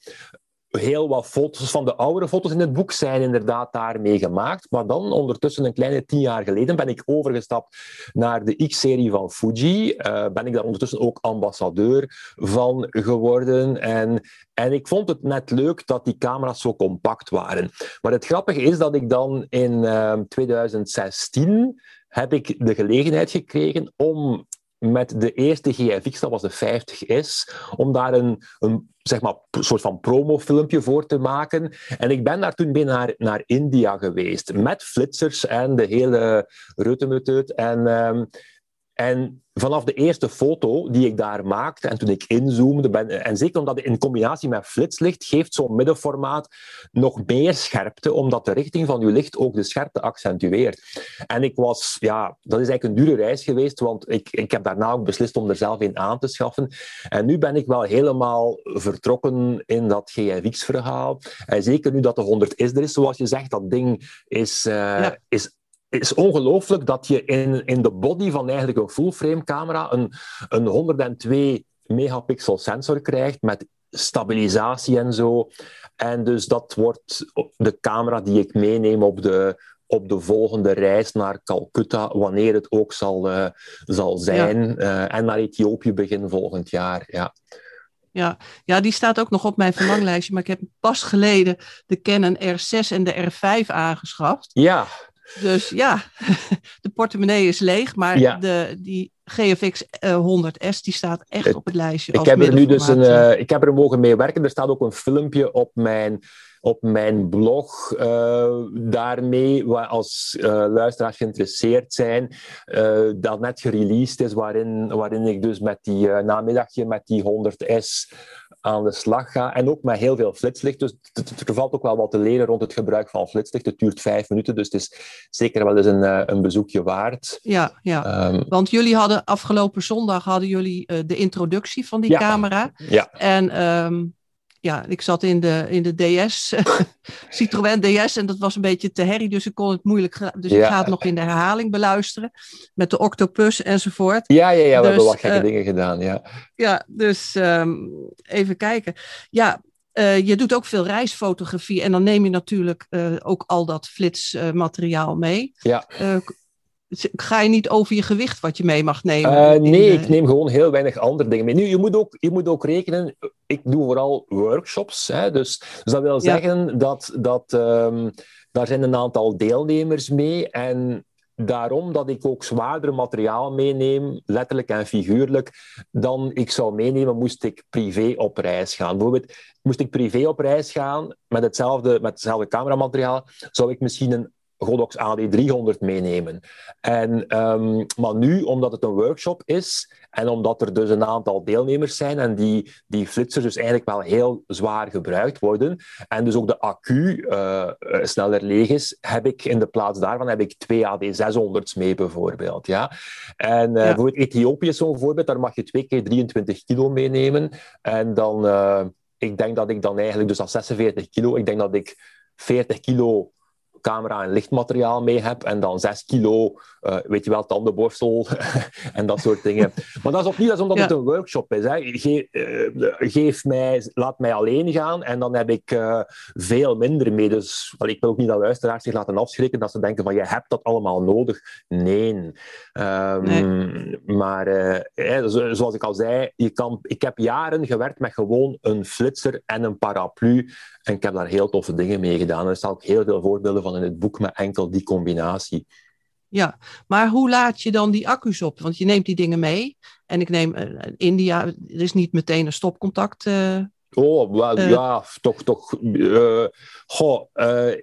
Speaker 2: heel wat foto's van de oudere foto's in het boek zijn inderdaad daarmee gemaakt. Maar dan, ondertussen een kleine tien jaar geleden, ben ik overgestapt naar de X-serie van Fuji. Uh, ben ik daar ondertussen ook ambassadeur van geworden. En, en ik vond het net leuk dat die camera's zo compact waren. Maar het grappige is dat ik dan in uh, ehm, 2016 heb ik de gelegenheid gekregen om met de eerste GFX, dat was de 50S, om daar een, een zeg maar, soort van promofilmpje voor te maken. En ik ben daar toen mee naar, naar India geweest, met flitsers en de hele reutemeteut. En, um, en vanaf de eerste foto die ik daar maakte en toen ik inzoomde, ben, en zeker omdat het in combinatie met flitslicht geeft zo'n middenformaat nog meer scherpte, omdat de richting van je licht ook de scherpte accentueert. En ik was, ja, dat is eigenlijk een dure reis geweest, want ik, ik heb daarna ook beslist om er zelf een aan te schaffen. En nu ben ik wel helemaal vertrokken in dat GFX-verhaal. En zeker nu dat de 100 is er is, zoals je zegt, dat ding is, uh, is is ongelooflijk dat je in, in de body van eigenlijk een full-frame camera een, een 102 megapixel sensor krijgt met stabilisatie en zo. En dus dat wordt de camera die ik meeneem op de, op de volgende reis naar Calcutta, wanneer het ook zal, uh, zal zijn. Uh, en naar Ethiopië begin volgend jaar. Ja.
Speaker 1: Ja. ja, die staat ook nog op mijn verlanglijstje. Maar ik heb pas geleden de Canon R6 en de R5 aangeschaft.
Speaker 2: Ja.
Speaker 1: Dus ja, de portemonnee is leeg, maar de, die GFX 100S eh, die staat echt op het lijstje.
Speaker 2: Ik heb er nu dus een, uh, ik heb er mogen mee werken. Er staat ook een filmpje op mijn, op mijn blog uh, daarmee, waar als luisteraars geïnteresseerd zijn, dat net gereleased is, waarin, waarin ik dus met die namiddagje met die 100S aan de slag ga. En ook met heel veel flitslicht. Dus er valt ook wel wat te leren rond het gebruik van flitslicht. Het duurt vijf minuten, dus het is zeker wel eens een, eh, een bezoekje waard.
Speaker 1: Ja, ja. Ehm, want jullie hadden afgelopen zondag hadden jullie uh, de introductie van die ja, camera.
Speaker 2: Ja.
Speaker 1: En um, ja, ik zat in de, in de DS, Citroën DS, en dat was een beetje te herrie, dus ik kon het moeilijk. Dus ik ga het nog in de herhaling beluisteren met de octopus enzovoort.
Speaker 2: Ja, ja, ja, we hebben dus, wat gekke uh, dingen gedaan, ja.
Speaker 1: Ja, dus um, even kijken. Ja, uh, je doet ook veel reisfotografie en dan neem je natuurlijk uh, ook al dat flitsmateriaal mee.
Speaker 2: Ja.
Speaker 1: Ga je niet over je gewicht wat je mee mag nemen?
Speaker 2: Uh, nee, ik neem gewoon heel weinig andere dingen mee. Nu, je moet ook, je moet ook rekenen, ik doe vooral workshops. Hè, dus, dus dat wil zeggen dat, dat um, daar zijn een aantal deelnemers mee. En daarom dat ik ook zwaarder materiaal meeneem, letterlijk en figuurlijk, dan ik zou meenemen moest ik privé op reis gaan. Bijvoorbeeld, moest ik privé op reis gaan met hetzelfde, met hetzelfde cameramateriaal, zou ik misschien een Godox AD300 meenemen. En, um, maar nu, omdat het een workshop is en omdat er dus een aantal deelnemers zijn en die, die flitsers dus eigenlijk wel heel zwaar gebruikt worden en dus ook de accu uh, sneller leeg is, heb ik in de plaats daarvan heb ik twee AD600's mee bijvoorbeeld. Ja? En uh, ja. bijvoorbeeld Ethiopië is zo'n voorbeeld, daar mag je twee keer 23 kilo meenemen en dan, uh, ik denk dat ik dan eigenlijk, dus al 46 kilo, ik denk dat ik 40 kilo camera en lichtmateriaal mee heb en dan 6 kilo, uh, weet je wel, tandenborstel en dat soort dingen. Maar dat is opnieuw dat is omdat ja. het een workshop is. Hè. Ge uh, geef mij, laat mij alleen gaan en dan heb ik uh, veel minder mee. Dus well, ik wil ook niet dat luisteraars zich laten afschrikken dat ze denken van je hebt dat allemaal nodig. Nee. Um, nee. Maar zoals ik al zei, je kan, ik heb jaren gewerkt met gewoon een flitser en een paraplu en ik heb daar heel toffe dingen mee gedaan. Er staan ook heel veel voorbeelden van in het boek met enkel die combinatie.
Speaker 1: Ja, maar hoe laat je dan die accu's op? Want je neemt die dingen mee. En ik neem uh, India, er is niet meteen een stopcontact. Uh,
Speaker 2: oh, wel, uh, ja, toch, toch. goh,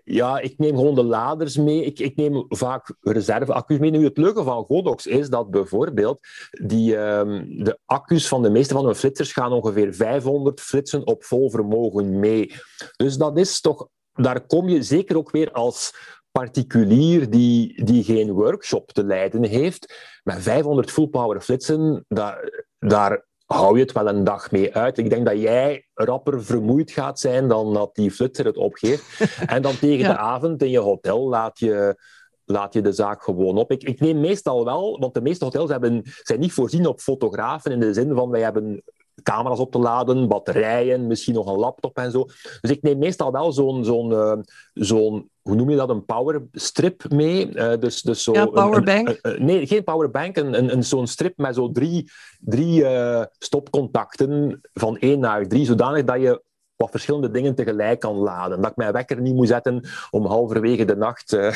Speaker 2: ja, ik neem gewoon de laders mee. Ik, ik neem vaak reserveaccu's mee. Nu, het leuke van Godox is dat bijvoorbeeld die, um, de accu's van de meeste van hun flitsers gaan ongeveer 500 flitsen op vol vermogen mee. Dus dat is toch daar kom je zeker ook weer als particulier die, die geen workshop te leiden heeft. Met 500 full power flitsen, daar, daar hou je het wel een dag mee uit. Ik denk dat jij rapper vermoeid gaat zijn dan dat die flitser het opgeeft. en dan tegen de avond in je hotel laat je, laat je de zaak gewoon op. Ik, ik neem meestal wel, want de meeste hotels hebben, zijn niet voorzien op fotografen in de zin van wij hebben camera's op te laden, batterijen, misschien nog een laptop en zo. Dus ik neem meestal wel zo'n, zo'n, uh, zo'n hoe noem je dat, een powerstrip mee. Uh, dus, dus zo
Speaker 1: ja, powerbank?
Speaker 2: nee, geen powerbank, een, een, een, zo'n strip met zo drie, drie uh, stopcontacten van één naar drie, zodanig dat je wat verschillende dingen tegelijk kan laden. Dat ik mijn wekker niet moet zetten om halverwege de nacht uh,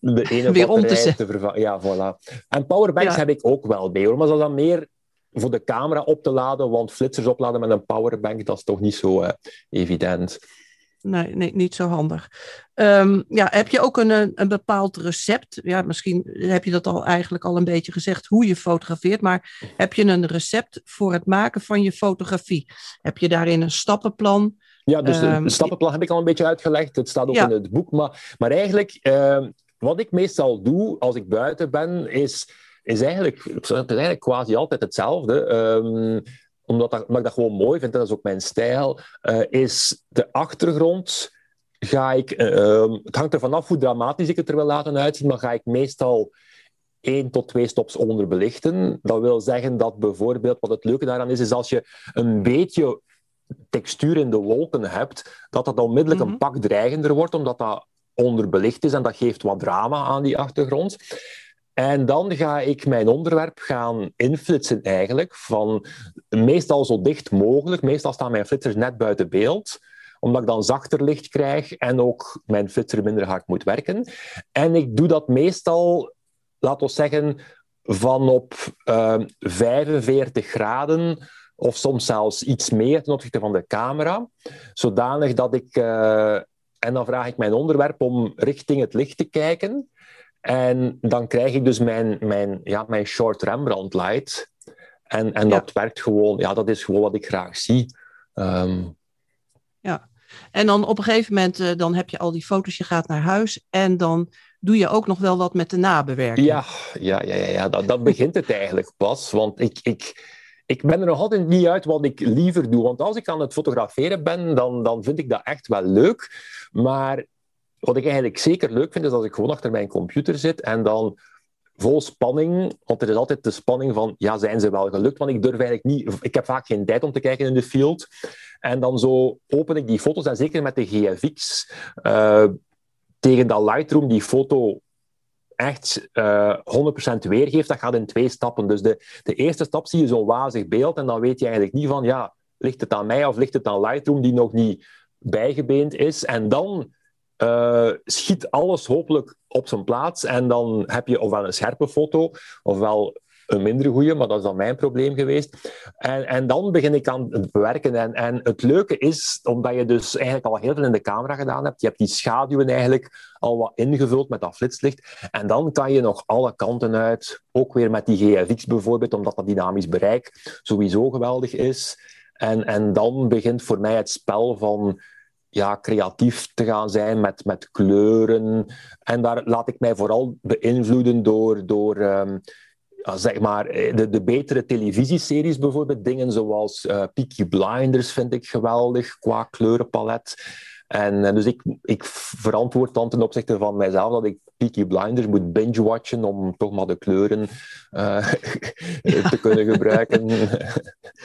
Speaker 2: de ene
Speaker 1: Weer
Speaker 2: om
Speaker 1: te,
Speaker 2: te vervangen. Ja, voilà. En powerbanks ja. heb ik ook wel bij, hoor. maar dat is dan meer voor de camera op te laden, want flitsers opladen met een powerbank, dat is toch niet zo evident.
Speaker 1: Nee, nee, niet zo handig. Um, ja, heb je ook een, een bepaald recept? Ja, misschien heb je dat al eigenlijk al een beetje gezegd, hoe je fotografeert, maar heb je een recept voor het maken van je fotografie? Heb je daarin een stappenplan?
Speaker 2: Ja, dus um, het stappenplan heb ik al een beetje uitgelegd. Het staat ook ja. in het boek. Maar, maar eigenlijk, uh, wat ik meestal doe als ik buiten ben, is is eigenlijk, het is eigenlijk quasi altijd hetzelfde. Um, omdat, dat, omdat ik dat gewoon mooi vind, en dat is ook mijn stijl, uh, is de achtergrond ga ik, uh, het hangt er vanaf hoe dramatisch ik het er wil laten uitzien, maar ga ik meestal één tot twee stops onderbelichten. Dat wil zeggen dat bijvoorbeeld, wat het leuke daaraan is, is als je een beetje textuur in de wolken hebt, dat dat onmiddellijk mm -hmm. een pak dreigender wordt, omdat dat onderbelicht is en dat geeft wat drama aan die achtergrond. En dan ga ik mijn onderwerp gaan inflitsen eigenlijk, van meestal zo dicht mogelijk. Meestal staan mijn flitsers net buiten beeld, omdat ik dan zachter licht krijg en ook mijn flitser minder hard moet werken. En ik doe dat meestal, laten we zeggen, van op uh, 45 graden of soms zelfs iets meer ten opzichte van de camera, zodanig dat ik... Uh, en dan vraag ik mijn onderwerp om richting het licht te kijken. En dan krijg ik dus mijn, mijn, ja, mijn short Rembrandt light. En, en dat werkt gewoon, ja, dat is gewoon wat ik graag zie. Um...
Speaker 1: ja, en dan op een gegeven moment, uh, dan heb je al die foto's, je gaat naar huis en dan doe je ook nog wel wat met de nabewerking.
Speaker 2: Ja, ja, ja, ja, ja. Dat, dat begint het eigenlijk pas. Want ik, ik, ik ben er nog altijd niet uit wat ik liever doe. Want als ik aan het fotograferen ben, dan, dan vind ik dat echt wel leuk. Maar wat ik eigenlijk zeker leuk vind, is als ik gewoon achter mijn computer zit en dan vol spanning, want er is altijd de spanning van, ja, zijn ze wel gelukt? Want ik durf eigenlijk niet, ik heb vaak geen tijd om te kijken in de field. En dan zo open ik die foto's, en zeker met de GFX, uh, tegen dat Lightroom die foto echt uh, 100% weergeeft, dat gaat in twee stappen. Dus de, de eerste stap zie je zo'n wazig beeld en dan weet je eigenlijk niet van, ja, ligt het aan mij of ligt het aan Lightroom die nog niet bijgebeend is? En dan uh, schiet alles hopelijk op zijn plaats. En dan heb je ofwel een scherpe foto, ofwel een minder goede, maar dat is dan mijn probleem geweest. En, en dan begin ik aan het bewerken. En, en het leuke is, omdat je dus eigenlijk al heel veel in de camera gedaan hebt, je hebt die schaduwen eigenlijk al wat ingevuld met dat flitslicht. En dan kan je nog alle kanten uit, ook weer met die GFX bijvoorbeeld, omdat dat dynamisch bereik sowieso geweldig is. En, en dan begint voor mij het spel van ja, creatief te gaan zijn met, met kleuren. En daar laat ik mij vooral beïnvloeden door, door ja, zeg maar, eh, de, de betere televisieseries bijvoorbeeld. Dingen zoals uh, Peaky Blinders vind ik geweldig qua kleurenpalet. En, en dus ik, ik verantwoord dan ten opzichte van mijzelf dat ik Peaky Blinders moet binge-watchen om toch maar de kleuren uh, te kunnen gebruiken.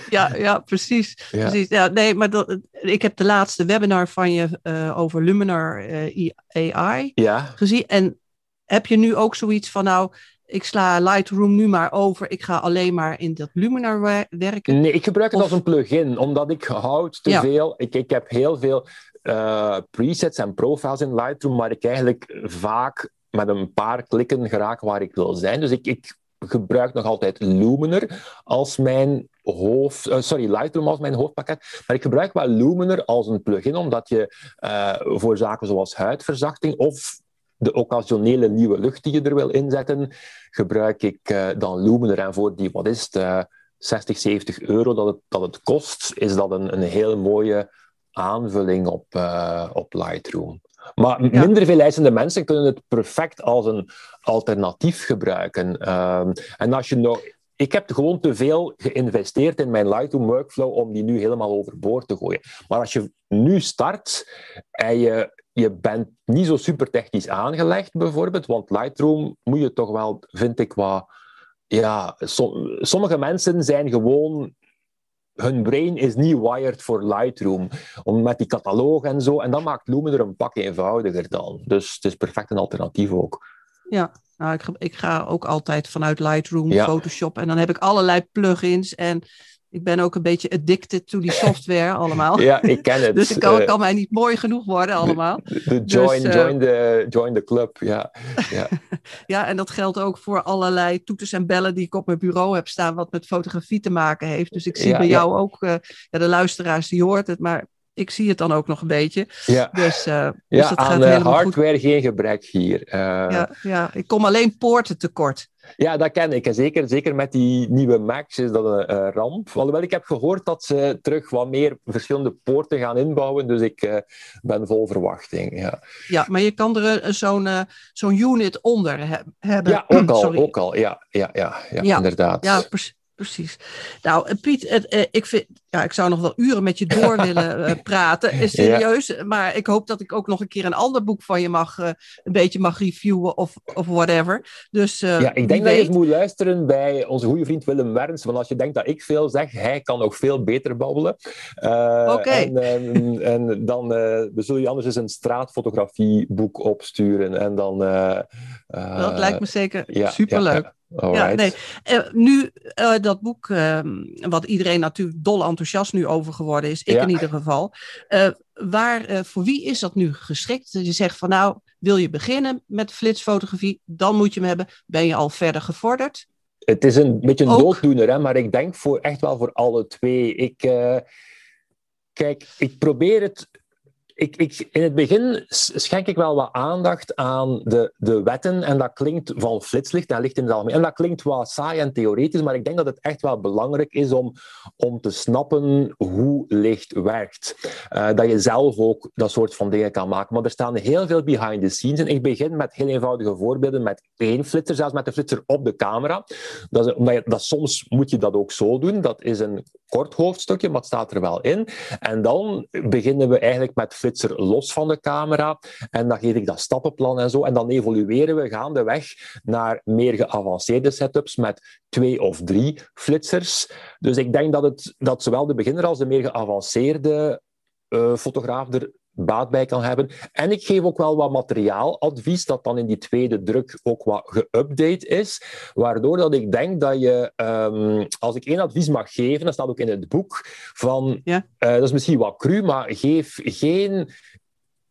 Speaker 1: ja, ja, precies. Ja. precies. Ja, nee, maar dat, ik heb de laatste webinar van je uh, over Luminar uh, AI
Speaker 2: ja.
Speaker 1: gezien. En heb je nu ook zoiets van, nou, ik sla Lightroom nu maar over. Ik ga alleen maar in dat Luminar werken.
Speaker 2: Nee, ik gebruik het of... als een plugin, omdat ik houd te ja. veel. Ik, ik heb heel veel uh, presets en profiles in Lightroom, waar ik eigenlijk vaak met een paar klikken geraak waar ik wil zijn. Dus ik, ik gebruik nog altijd Luminar als mijn hoofd... Uh, sorry, Lightroom als mijn hoofdpakket. Maar ik gebruik wel Luminar als een plugin, omdat je uh, voor zaken zoals huidverzachting of de occasionele nieuwe lucht die je er wil inzetten, gebruik ik dan Luminar. En voor die, wat is het, 60, 70 euro dat het, dat het kost, is dat een, een heel mooie aanvulling op, uh, op Lightroom. Maar ja. minder veel eisende mensen kunnen het perfect als een alternatief gebruiken. Um, en als je nog ik heb gewoon te veel geïnvesteerd in mijn Lightroom workflow om die nu helemaal overboord te gooien. Maar als je nu start en je, je bent niet zo super technisch aangelegd, bijvoorbeeld, want Lightroom moet je toch wel, vind ik, wat... Ja, sommige mensen zijn gewoon hun brain is niet wired voor Lightroom. Om met die cataloog en zo. En dat maakt Lumen er een pak eenvoudiger dan. Dus het is perfect een alternatief ook.
Speaker 1: Ja, nou, ik, ik ga ook altijd vanuit Lightroom, Photoshop. En dan heb ik allerlei plugins. En ik ben ook een beetje addicted to die software allemaal.
Speaker 2: Ja, ik ken het.
Speaker 1: dus ik kan, kan mij niet mooi genoeg worden allemaal.
Speaker 2: De, join, dus, join, the, join the club, ja. Ja.
Speaker 1: ja, en dat geldt ook voor allerlei toeters en bellen die ik op mijn bureau heb staan, wat met fotografie te maken heeft. Dus ik zie bij jou ook, uh, ja, de luisteraars die hoort het, maar ik zie het dan ook nog een beetje. Ja,
Speaker 2: dus, uh, dus ja dat aan gaat hardware goed. geen gebrek hier. Uh,
Speaker 1: ja, ja, ik kom alleen poorten tekort.
Speaker 2: Ja, dat ken ik. Zeker, zeker met die nieuwe Macs is dat een ramp. Alhoewel, ik heb gehoord dat ze terug wat meer verschillende poorten gaan inbouwen. Dus ik uh, ben vol verwachting. Ja,
Speaker 1: ja maar je kan er zo'n zo'n unit onder he hebben.
Speaker 2: Ja, ook al. Ook al. Ja, ja, ja, ja, ja inderdaad.
Speaker 1: Ja, precies. Nou, Piet, het, ik vind ja, ik zou nog wel uren met je door willen uh, praten. Serieus. Maar ik hoop dat ik ook nog een keer een ander boek van je mag, uh, een beetje mag reviewen of, of whatever. Dus, uh,
Speaker 2: ja, ik denk dat je moet luisteren bij onze goede vriend Willem Werns. Want als je denkt dat ik veel zeg, hij kan nog veel beter babbelen.
Speaker 1: Oké.
Speaker 2: En, en, en, dan zullen je anders eens een straatfotografieboek opsturen. En dan...
Speaker 1: dat lijkt me zeker ja, superleuk. Ja, nee. nu dat boek, ehm, wat iedereen natuurlijk dol enthousiast nu over geworden is, ik in ieder geval. Uh, waar, uh, voor wie is dat nu geschikt? Je zegt van nou, wil je beginnen met flitsfotografie, dan moet je hem hebben. Ben je al verder gevorderd?
Speaker 2: Het is een beetje een Ook... dooddoener, hè, maar ik denk voor, echt wel voor alle twee. Ik, uh, kijk, ik probeer het ik, ik, in het begin schenk ik wel wat aandacht aan de, de wetten. En dat klinkt van flitslicht, dat ligt in het algemeen. En dat klinkt wat saai en theoretisch, maar ik denk dat het echt wel belangrijk is om, om te snappen hoe licht werkt. Uh, dat je zelf ook dat soort van dingen kan maken. Maar er staan heel veel behind the scenes. En ik begin met heel eenvoudige voorbeelden, met één flitser, zelfs met de flitser op de camera. Dat, is, omdat je, dat, soms moet je dat ook zo doen. Dat is een kort hoofdstukje, maar het staat er wel in. En dan beginnen we eigenlijk met los van de camera. En dan geef ik dat stappenplan en zo. En dan evolueren we gaandeweg naar meer geavanceerde setups met twee of drie flitsers. Dus ik denk dat, het, dat zowel de beginner als de meer geavanceerde uh, fotograaf er baat bij kan hebben. En ik geef ook wel wat materiaaladvies dat dan in die tweede druk ook wat geüpdate is, waardoor dat ik denk dat je, um, als ik één advies mag geven, dat staat ook in het boek, van, ja. uh, dat is misschien wat cru, maar geef geen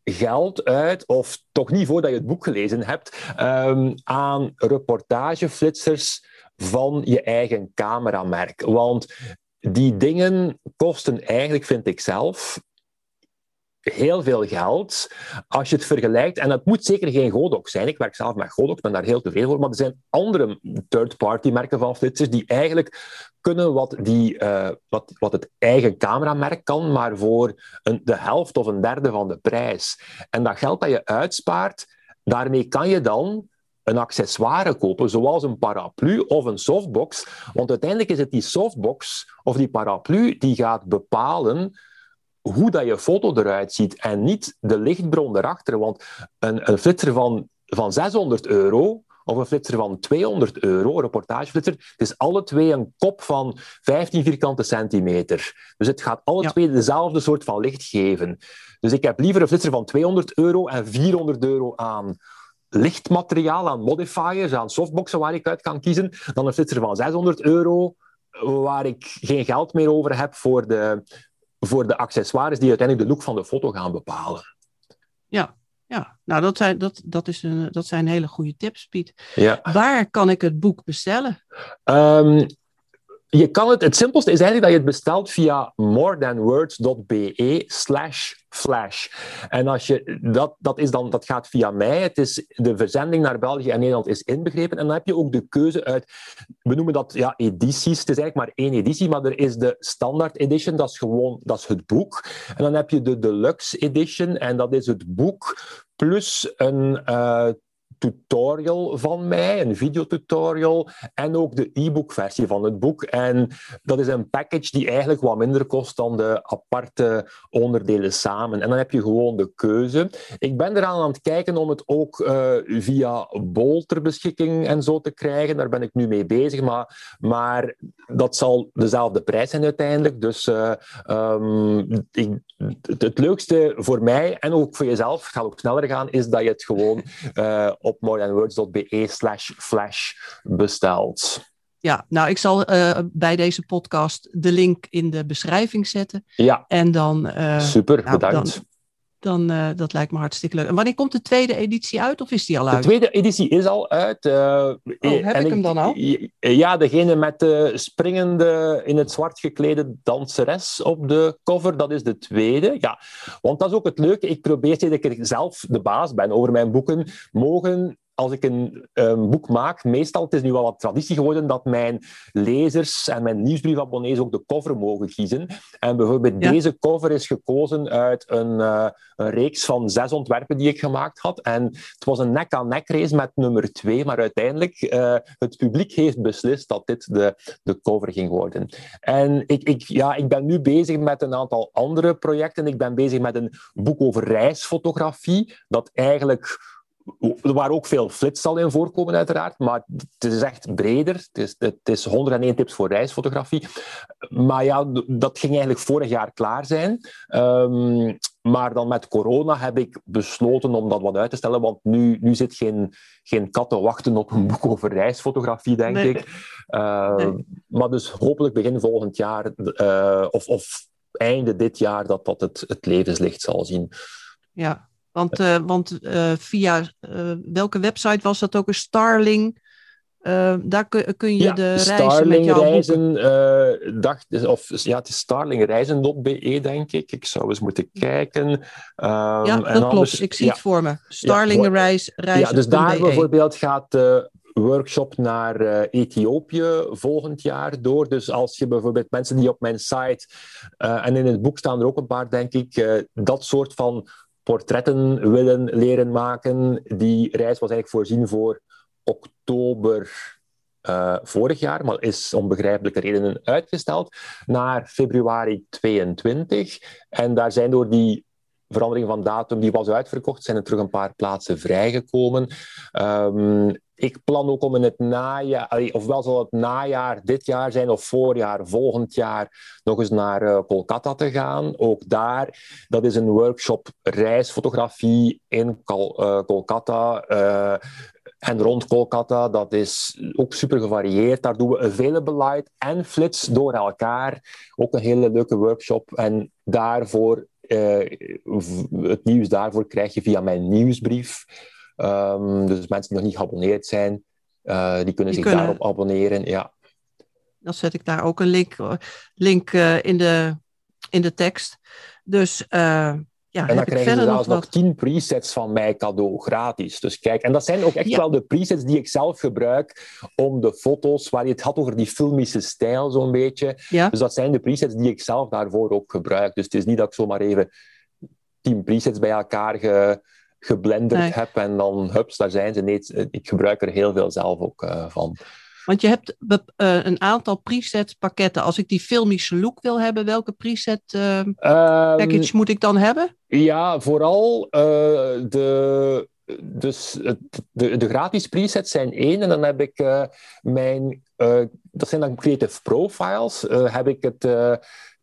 Speaker 2: geld uit, of toch niet voordat je het boek gelezen hebt, um, aan reportageflitsers van je eigen cameramerk. Want die dingen kosten eigenlijk, vind ik zelf, heel veel geld als je het vergelijkt. En het moet zeker geen Godox zijn. Ik werk zelf met Godox, ben daar heel tevreden voor. Maar er zijn andere third-party merken van flitsers die eigenlijk kunnen wat, die, uh, wat, wat het eigen cameramerk kan, maar voor een, de helft of een derde van de prijs. En dat geld dat je uitspaart, daarmee kan je dan een accessoire kopen, zoals een paraplu of een softbox. Want uiteindelijk is het die softbox of die paraplu die gaat bepalen hoe dat je foto eruit ziet en niet de lichtbron erachter. Want een, een flitser van, van 600 euro of een flitser van 200 euro, een reportageflitser, het is alle twee een kop van 15 vierkante centimeter. Dus het gaat alle twee dezelfde soort van licht geven. Dus ik heb liever een flitser van 200 euro en 400 euro aan lichtmateriaal, aan modifiers, aan softboxen waar ik uit kan kiezen, dan een flitser van 600 euro waar ik geen geld meer over heb voor de, voor de accessoires die uiteindelijk de look van de foto gaan bepalen.
Speaker 1: Ja, ja. nou dat zijn, dat, dat, is een, dat zijn hele goede tips, Piet. Ja. Waar kan ik het boek bestellen?
Speaker 2: Um, je kan het, het simpelste is eigenlijk dat je het bestelt via morethanwords.be slash flash. En als je, dat, dat, is dan, dat gaat via mij. Het is, de verzending naar België en Nederland is inbegrepen. En dan heb je ook de keuze uit, we noemen dat ja, edities. Het is eigenlijk maar één editie, maar er is de standaard edition, dat is gewoon dat is het boek. En dan heb je de deluxe edition, en dat is het boek plus een uh, tutorial van mij, een videotutorial, en ook de e-book versie van het boek. En dat is een package die eigenlijk wat minder kost dan de aparte onderdelen samen. En dan heb je gewoon de keuze. Ik ben eraan aan het kijken om het ook uh, via Bol ter beschikking en zo te krijgen. Daar ben ik nu mee bezig, maar, maar dat zal dezelfde prijs zijn uiteindelijk. Dus uh, um, ik, het, leukste voor mij en ook voor jezelf, het gaat ook sneller gaan, is dat je het gewoon uh, op morethanwords.be slash flash bestelt.
Speaker 1: Ja, nou, ik zal uh, bij deze podcast de link in de beschrijving zetten.
Speaker 2: Ja.
Speaker 1: En dan.
Speaker 2: Uh, Super, nou, bedankt.
Speaker 1: Dan, dan uh, dat lijkt me hartstikke leuk. En wanneer komt de tweede editie uit, of is die al uit?
Speaker 2: De tweede editie is al uit. Uh,
Speaker 1: oh, heb ik hem dan al?
Speaker 2: Ja, degene met de springende, in het zwart geklede danseres op de cover, dat is de tweede. Ja, want dat is ook het leuke. Ik probeer steeds dat ik zelf de baas ben over mijn boeken, mogen als ik een, boek maak, meestal, het is nu wel wat traditie geworden, dat mijn lezers en mijn nieuwsbriefabonnees ook de cover mogen kiezen. En bijvoorbeeld deze cover is gekozen uit een, uh, een, reeks van zes ontwerpen die ik gemaakt had. En het was een nek-aan-nek race met nummer twee, maar uiteindelijk, uh, het publiek heeft beslist dat dit de, de cover ging worden. En ik, ik, ja, ik ben nu bezig met een aantal andere projecten. Ik ben bezig met een boek over reisfotografie, dat eigenlijk waren ook veel flits al in voorkomen, uiteraard, maar het is echt breder. Het is, het is 101 tips voor reisfotografie. Maar ja, dat ging eigenlijk vorig jaar klaar zijn. Um, maar dan met corona heb ik besloten om dat wat uit te stellen, want nu, nu zit geen, geen kat te wachten op een boek over reisfotografie, denk ik. Uh, nee. Maar dus hopelijk begin volgend jaar, uh, of, of einde dit jaar, dat dat het, het levenslicht zal zien.
Speaker 1: Ja, want, uh, want uh, via uh, welke website was dat ook? Een Starling. daar kun, kun je
Speaker 2: ja,
Speaker 1: de reizen
Speaker 2: Starling
Speaker 1: met jouw
Speaker 2: reizen, dacht, of, ja, het is starlingreizen.be, denk ik. Ik zou eens moeten kijken. Um,
Speaker 1: ja, dat en klopt. Anders, ik zie ja, het voor me. Starlingreizen.be.
Speaker 2: Ja, dus daar bijvoorbeeld gaat de workshop naar uh, Ethiopië volgend jaar door. Dus als je bijvoorbeeld mensen die op mijn site, uh, en in het boek staan er ook een paar, denk ik, uh, dat soort van portretten willen leren maken. Die reis was eigenlijk voorzien voor oktober uh, vorig jaar, maar is om begrijpelijke redenen uitgesteld naar februari 22. En daar zijn door die verandering van datum, die was uitverkocht, zijn er terug een paar plaatsen vrijgekomen. Um, ik plan ook om in het najaar, ofwel zal het najaar dit jaar zijn of voorjaar volgend jaar nog eens naar uh, Kolkata te gaan. Ook daar, dat is een workshop reisfotografie in uh, Kolkata. Uh, en rond Kolkata, dat is ook super gevarieerd. Daar doen we available light en flits door elkaar. Ook een hele leuke workshop. En daarvoor, het nieuws daarvoor krijg je via mijn nieuwsbrief. Um, dus mensen die nog niet geabonneerd zijn, uh, die kunnen die zich kunnen... daarop abonneren. Ja.
Speaker 1: Dan zet ik daar ook een link, link uh, in, de, in de tekst. Dus uh, ja,
Speaker 2: en dan krijgen ze zelfs
Speaker 1: nog,
Speaker 2: 10 presets van mij cadeau, gratis. Dus kijk, en dat zijn ook echt ja. wel de presets die ik zelf gebruik om de foto's, waar je het had over die filmische stijl zo'n beetje.
Speaker 1: Ja.
Speaker 2: Dus dat zijn de presets die ik zelf daarvoor ook gebruik. Dus het is niet dat ik zomaar even 10 presets bij elkaar ge, geblenderd nee. heb en dan, hups, daar zijn ze. Nee, ik gebruik er heel veel zelf ook uh, van.
Speaker 1: Want je hebt uh, een aantal preset pakketten. Als ik die filmische look wil hebben, welke preset uh, um, package moet ik dan hebben?
Speaker 2: Ja, vooral de, dus de, de gratis presets zijn één. En dan heb ik mijn, dat zijn dan creative profiles, heb ik het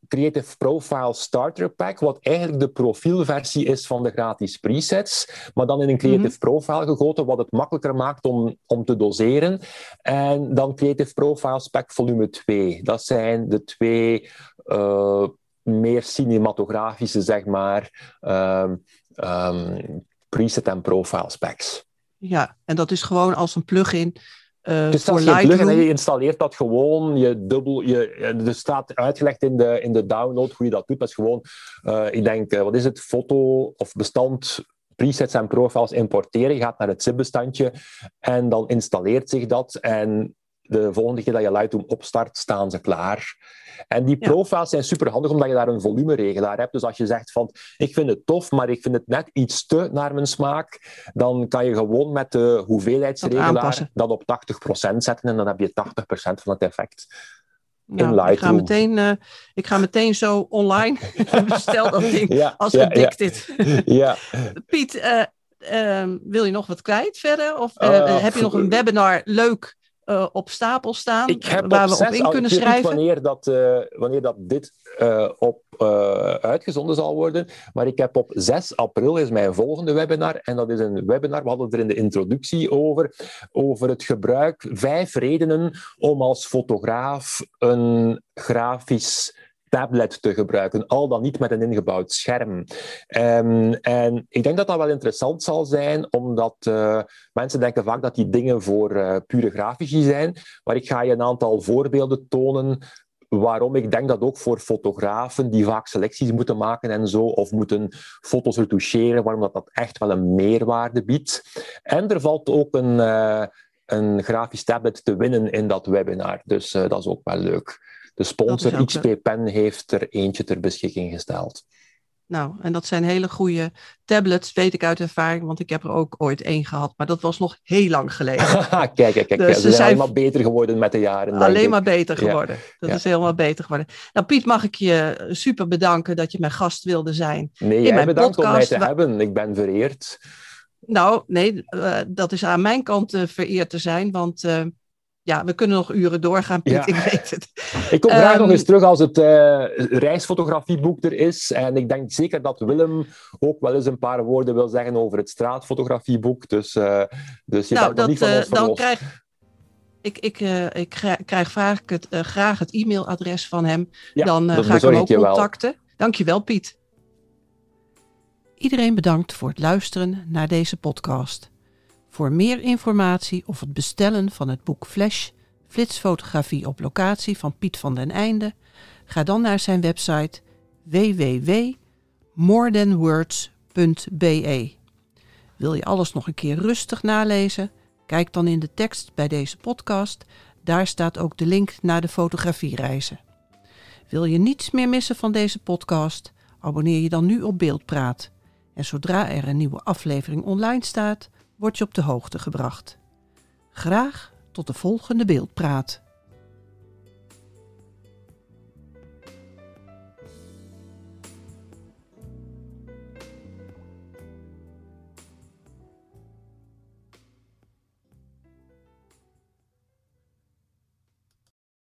Speaker 2: Creative Profile Starter Pack, wat eigenlijk de profielversie is van de gratis presets, maar dan in een Creative mm-hmm. Profile gegoten, wat het makkelijker maakt om, om te doseren. En dan Creative Profiles Pack volume 2. Dat zijn de twee uh, meer cinematografische, zeg maar, um, um, preset en profile specs.
Speaker 1: Ja, en dat is gewoon als een plugin uh,
Speaker 2: dus dat is geen plugin, je installeert dat gewoon, je dubbel, je, er staat uitgelegd in de, in de download hoe je dat doet. Dat is gewoon, uh, ik denk, uh, wat is het, foto of bestand, presets en profiles importeren. Je gaat naar het zip-bestandje en dan installeert zich dat. En de volgende keer dat je Lightroom opstart, staan ze klaar. En die profiles zijn super handig omdat je daar een volumeregelaar hebt. Dus als je zegt van ik vind het tof, maar ik vind het net iets te naar mijn smaak, dan kan je gewoon met de hoeveelheidsregelaar dat, op 80% zetten en dan heb je 80% van het effect.
Speaker 1: Nou, ik, ga meteen, uh, ik ga meteen zo online bestel dat ding ja, als ja, addicted. Ja. Piet, uh, uh, wil je nog wat kwijt verder? Of uh, heb je nog een webinar leuk uh, op stapel staan
Speaker 2: ik heb waar we op in kunnen schrijven? wanneer dat, uh, wanneer dat dit uh, op uitgezonden zal worden, maar ik heb op 6 april is mijn volgende webinar en dat is een webinar, we hadden er in de introductie over, over het gebruik, vijf redenen om als fotograaf een grafisch tablet te gebruiken, al dan niet met een ingebouwd scherm. Um, en ik denk dat dat wel interessant zal zijn, omdat uh, mensen denken vaak dat die dingen voor uh, pure grafici zijn, maar ik ga je een aantal voorbeelden tonen waarom ik denk dat ook voor fotografen die vaak selecties moeten maken en zo, of moeten foto's retoucheren, waarom dat, dat echt wel een meerwaarde biedt. En er valt ook een, uh, een grafisch tablet te winnen in dat webinar, dus dat is ook wel leuk. De sponsor XP Pen heeft er eentje ter beschikking gesteld.
Speaker 1: Nou, en dat zijn hele goede tablets, weet ik uit ervaring, want ik heb er ook ooit één gehad, maar dat was nog heel lang geleden.
Speaker 2: kijk, kijk, kijk, dus ze zijn helemaal beter geworden met de jaren.
Speaker 1: Alleen maar beter geworden. dat is helemaal beter geworden. Nou, Piet, mag ik je super bedanken dat je mijn gast wilde zijn.
Speaker 2: Nee, in jij mijn bedankt podcast. om mij te hebben. Ik ben vereerd.
Speaker 1: Nou, nee, uh, dat is aan mijn kant uh, vereerd te zijn, want uh, ja, we kunnen nog uren doorgaan, Piet, ik weet het.
Speaker 2: Ik kom graag nog ehm, eens terug als het uh, reisfotografieboek er is. En ik denk zeker dat Willem ook wel eens een paar woorden wil zeggen over het straatfotografieboek. Dus, uh, dus je nou, dat, niet van uh, dan krijg
Speaker 1: ik, ik, ik krijg vaak het, graag het e-mailadres van hem. Ja, dan ga ik hem ook contacten. Dankjewel, Piet. Iedereen bedankt voor het luisteren naar deze podcast. Voor meer informatie of het bestellen van het boek Flash, flitsfotografie op locatie van Piet van den Einde, ga dan naar zijn website www.morethanwords.be. Wil je alles nog een keer rustig nalezen? Kijk dan in de tekst bij deze podcast. Daar staat ook de link naar de fotografiereizen. Wil je niets meer missen van deze podcast? Abonneer je dan nu op Beeldpraat. En zodra er een nieuwe aflevering online staat, word je op de hoogte gebracht. Graag tot de volgende beeldpraat.